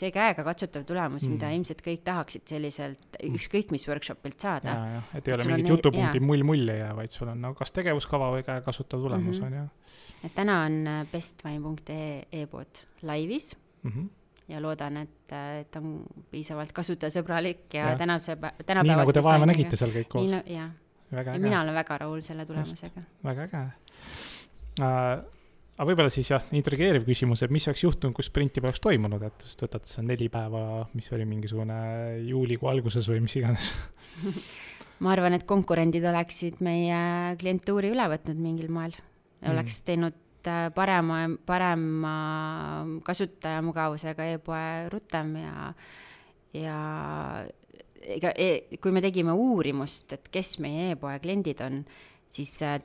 see käegakatsutav tulemus mm., mida ilmselt kõik tahaksid selliselt, mm. ükskõik mis workshopilt saada. et ei ole mingit jutupunkti mull-mull ei jää, vaid sul on no kas tegevuskava või käegakasutav tulemus mm -hmm. on ju. et täna on bestvine.ee e-pood laivis mm. -hmm ja loodan, et, et on piisavalt kasutajasõbralik ja, ja. tänase, tänapäevaste nii nagu te vaeva nägite seal kõik koos. jah, ja mina olen väga rahul selle tulemusega. väga äge uh, aga võib-olla siis jah, intrigeeriv küsimus, et mis oleks juhtunud, kui sprinti poleks toimunud, et just võtad see neli päeva, mis oli mingisugune juulikuu alguses või mis iganes [LAUGHS] ma arvan, et konkurendid oleksid meie klientuuri üle võtnud mingil moel, oleks mm. teinud Äh, parema, parema kasutajamugavusega e-poe rutem ja, ja ega e, kui me tegime uurimust, et kes meie e-poe kliendid on, siis äh,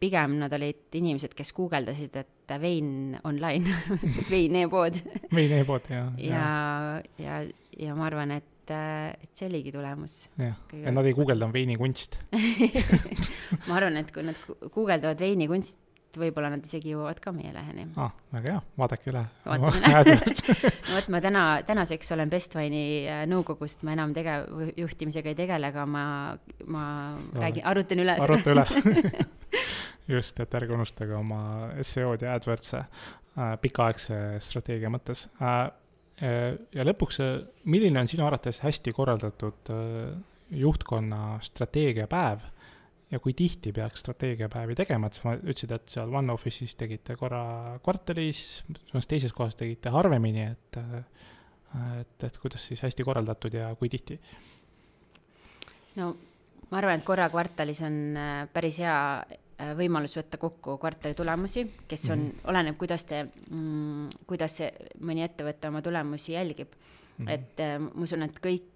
pigem nad olid inimesed, kes guugeldasid, et vein online [LAUGHS] vein e-pood vein e-pood, jah. ja, ja, ja, ja ma arvan, et äh, et see oligi tulemus. jah, et nad ei guugeldanud veinikunst [LAUGHS] ma arvan, et kui nad guugeldavad veinikunst, et võib-olla nad isegi jõuavad ka meie leheni ah,. väga hea, vaadake üle. [LAUGHS] [LAUGHS] vot, ma täna, tänaseks olen Bestwine'i äh, nõukogust, ma enam tegevjuhtimisega ei tegele, aga ma, ma Sa räägin, arutan üle. aruta üle [LAUGHS] just, et ärge unustage oma SEO-d ja AdWords'e äh, pikaaegse strateegia mõttes äh,. ja lõpuks, äh, milline on sinu arvates hästi korraldatud äh, juhtkonna strateegiapäev ja kui tihti peaks strateegiapäevi tegema, et sa ütlesid, et seal One Office'is tegite korra kvartalis, samas teises kohas tegite harvemini, et et, et kuidas siis hästi korraldatud ja kui tihti? no ma arvan, et korra kvartalis on äh, päris hea äh, võimalus võtta kokku kvartali tulemusi, kes on mm, -hmm. oleneb, kuidas te mm,, kuidas see mõni ettevõte oma tulemusi jälgib mm. -hmm. et äh, ma usun, et kõik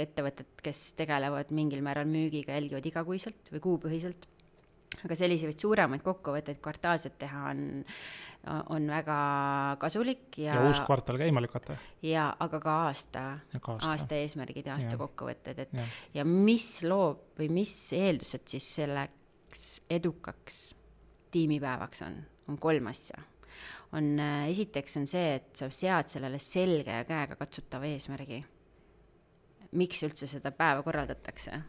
ettevõtted, kes tegelevad mingil määral müügiga, jälgivad igakuiselt või kuupõhiselt. aga selliseid suuremaid kokkuvõtteid kvartaalselt teha on, on väga kasulik ja. ja uus kvartal käima lükata. ja, aga ka aasta, aasta., aasta eesmärgid ja aasta ja. kokkuvõtted, et ja. ja mis loob või mis eeldused siis selleks edukaks tiimipäevaks on, on kolm asja on, esiteks on see, et sa sead sellele selge ja käegakatsutava eesmärgi miks üldse seda päeva korraldatakse.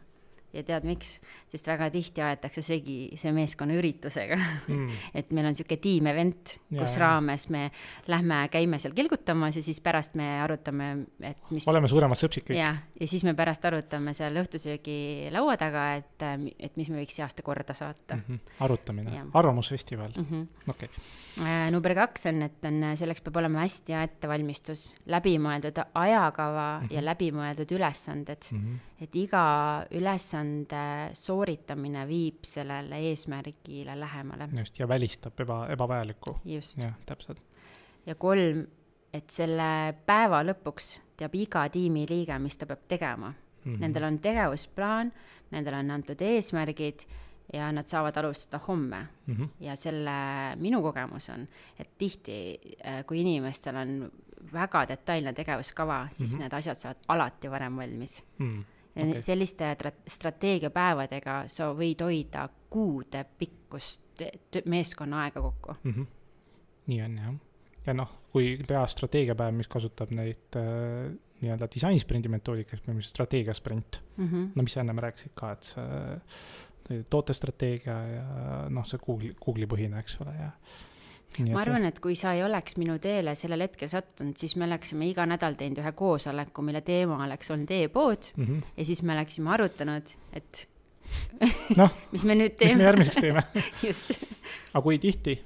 Ja tead, miks? sest väga tihti aetakse segi see meeskonna üritusega mm. [LAUGHS] et meil on niisugune tiim-event, kus ja, raames me lähme, käime seal kilgutamas ja siis pärast me arutame, et mis. oleme suuremad sõpsid kõik. jah, ja siis me pärast arutame seal õhtusöögi laua taga, et, et mis me võiks see aasta korda saata mm. -hmm. arutamine, arvamusfestival mm -hmm., okei okay. Äh, number kaks on, et on, selleks peab olema hästi hea ettevalmistus, läbimõeldud ajakava mm -hmm. ja läbimõeldud ülesanded mm. -hmm. et iga ülesande sooritamine viib sellele eesmärgile lähemale. just, ja välistab eba, ebavajalikku. jah, täpselt. ja kolm, et selle päeva lõpuks teab iga tiimiliige, mis ta peab tegema mm. -hmm. Nendel on tegevusplaan, nendele on antud eesmärgid ja nad saavad alustada homme mm. -hmm. ja selle, minu kogemus on, et tihti, äh, kui inimestel on väga detailne tegevuskava, siis mm -hmm. need asjad saavad alati varem valmis mm. -hmm. Okay. selliste strateegiapäevadega sa võid hoida kuude pikkust meeskonna aega kokku mm. -hmm. nii on jah. ja noh, kui teha strateegiapäev, mis kasutab neid äh, nii-öelda disainsprindi metoodikat, põhimõtteliselt strateegiasprint mm, -hmm. no mis sa ennem rääkisid ka, et see tootestrateegia ja noh, see Google'i, Google'i põhine, eks ole, ja ma arvan, et kui sa ei oleks minu teele sellel hetkel sattunud, siis me oleksime iga nädal teinud ühe koosoleku, mille teema oleks olnud e-pood mm -hmm. ja siis me oleksime arutanud, et noh [LAUGHS] mis me nüüd teeme. mis me järgmiseks teeme [LAUGHS] just. aga kui tihti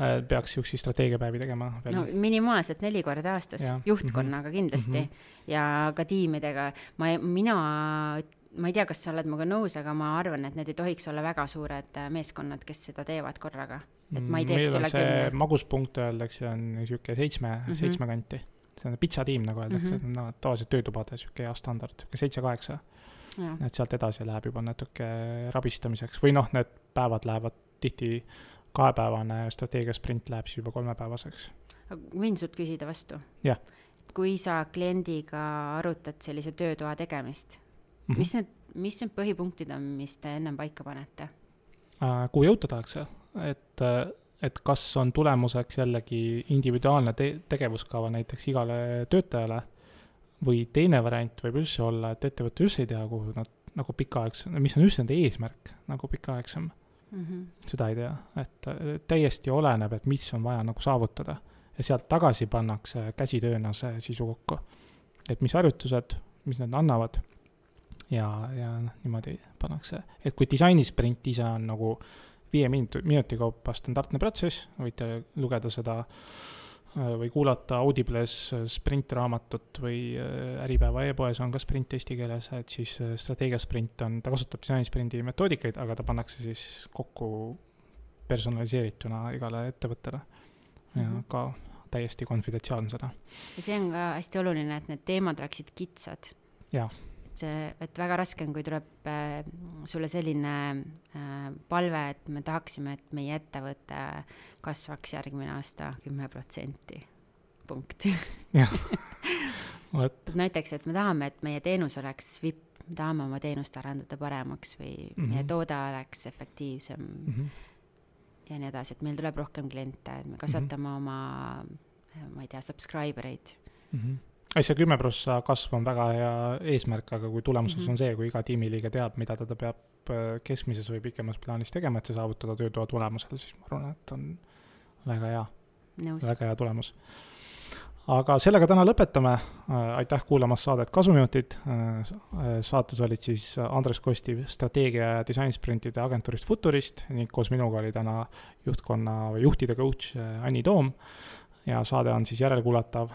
äh, peaks siukseid strateegiapäevi tegema no minimaalselt neli korda aastas, juhtkonnaga mm -hmm. kindlasti mm -hmm. ja ka tiimidega. ma, mina ma ei tea, kas sa oled minuga nõus, aga ma arvan, et need ei tohiks olla väga suured äh, meeskonnad, kes seda teevad korraga. Et ma ei teeks üle kümne. maguspunkt öeldakse, on niisugune seitsme mm, -hmm. seitsme kanti. see on pitsatiim, nagu öeldakse mm, -hmm. no tavaliselt töötubade niisugune hea standard, niisugune seitse-kaheksa. et sealt edasi läheb juba natuke rabistamiseks või noh, need päevad lähevad tihti, kahepäevane strateegiasprint läheb siis juba kolmepäevaseks. võin sult küsida vastu? jah kui sa kliendiga arutad sellise töötoa tegemist, mm. -hmm. mis need, mis need põhipunktid on, mis te ennem paika panete äh,? kuhu jõuda tahakse, et, et kas on tulemuseks jällegi individuaalne te tegevuskava näiteks igale töötajale või teine variant võib üldse olla, et ettevõte üldse ei tea, kuhu nad nagu pikaaegsem, mis on üldse nende eesmärk nagu pikaaegsem mm. -hmm. seda ei tea, et täiesti oleneb, et mis on vaja nagu saavutada. ja sealt tagasi pannakse käsitööna see sisu kokku. et mis harjutused, mis need annavad ja, ja noh, niimoodi pannakse, et kui disainisprint ise on nagu viie minuti, minuti kaupa standardne protsess, võite lugeda seda äh, või kuulata Audible's äh, sprintraamatut või äh, Äripäeva e-poes on ka sprint eesti keeles, et siis strateegiasprint on, ta kasutab disainisprindi metoodikaid, aga ta pannakse siis kokku personaliseerituna igale ettevõttele ja mm -hmm. ka täiesti konfidentsiaalsena. ja see on ka hästi oluline, et need teemad oleksid kitsad. jah see, et väga raske on, kui tuleb äh, sulle selline äh, palve, et me tahaksime, et meie ettevõte kasvaks järgmine aasta kümme protsenti, punkt. jah, [LAUGHS] vot. näiteks, et me tahame, et meie teenus oleks vipp, me tahame oma teenust arendada paremaks või mm -hmm. meie toode oleks efektiivsem mm. -hmm. ja nii edasi, et meil tuleb rohkem kliente, et me kasvatame mm -hmm. oma, ma ei tea, subscriber eid mm. -hmm see kümme prossa kasv on väga hea eesmärk, aga kui tulemuseks mm -hmm. on see, kui iga tiimiliige teab, mida ta, peab äh, keskmises või pikemas plaanis tegema, et see saavutada töötoa tulemusel, siis ma arvan, et on väga hea, väga hea tulemus. aga sellega täna lõpetame, äh, aitäh kuulamast saadet Kasuminutid, äh, saates olid siis Andres Kostiv strateegia ja disainsprintide agentuurist Futurist ning koos minuga oli täna juhtkonna või juhtide coach Anni Toom ja saade on siis järelkuulatav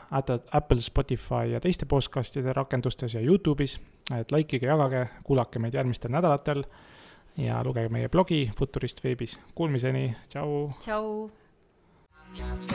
Apple, Spotify ja teiste podcast'ide rakendustes ja Youtube'is. et likeige, jagage, kuulake meid järgmistel nädalatel ja lugege meie blogi Futurist veebis. Kuulmiseni, tšau. tšau. Just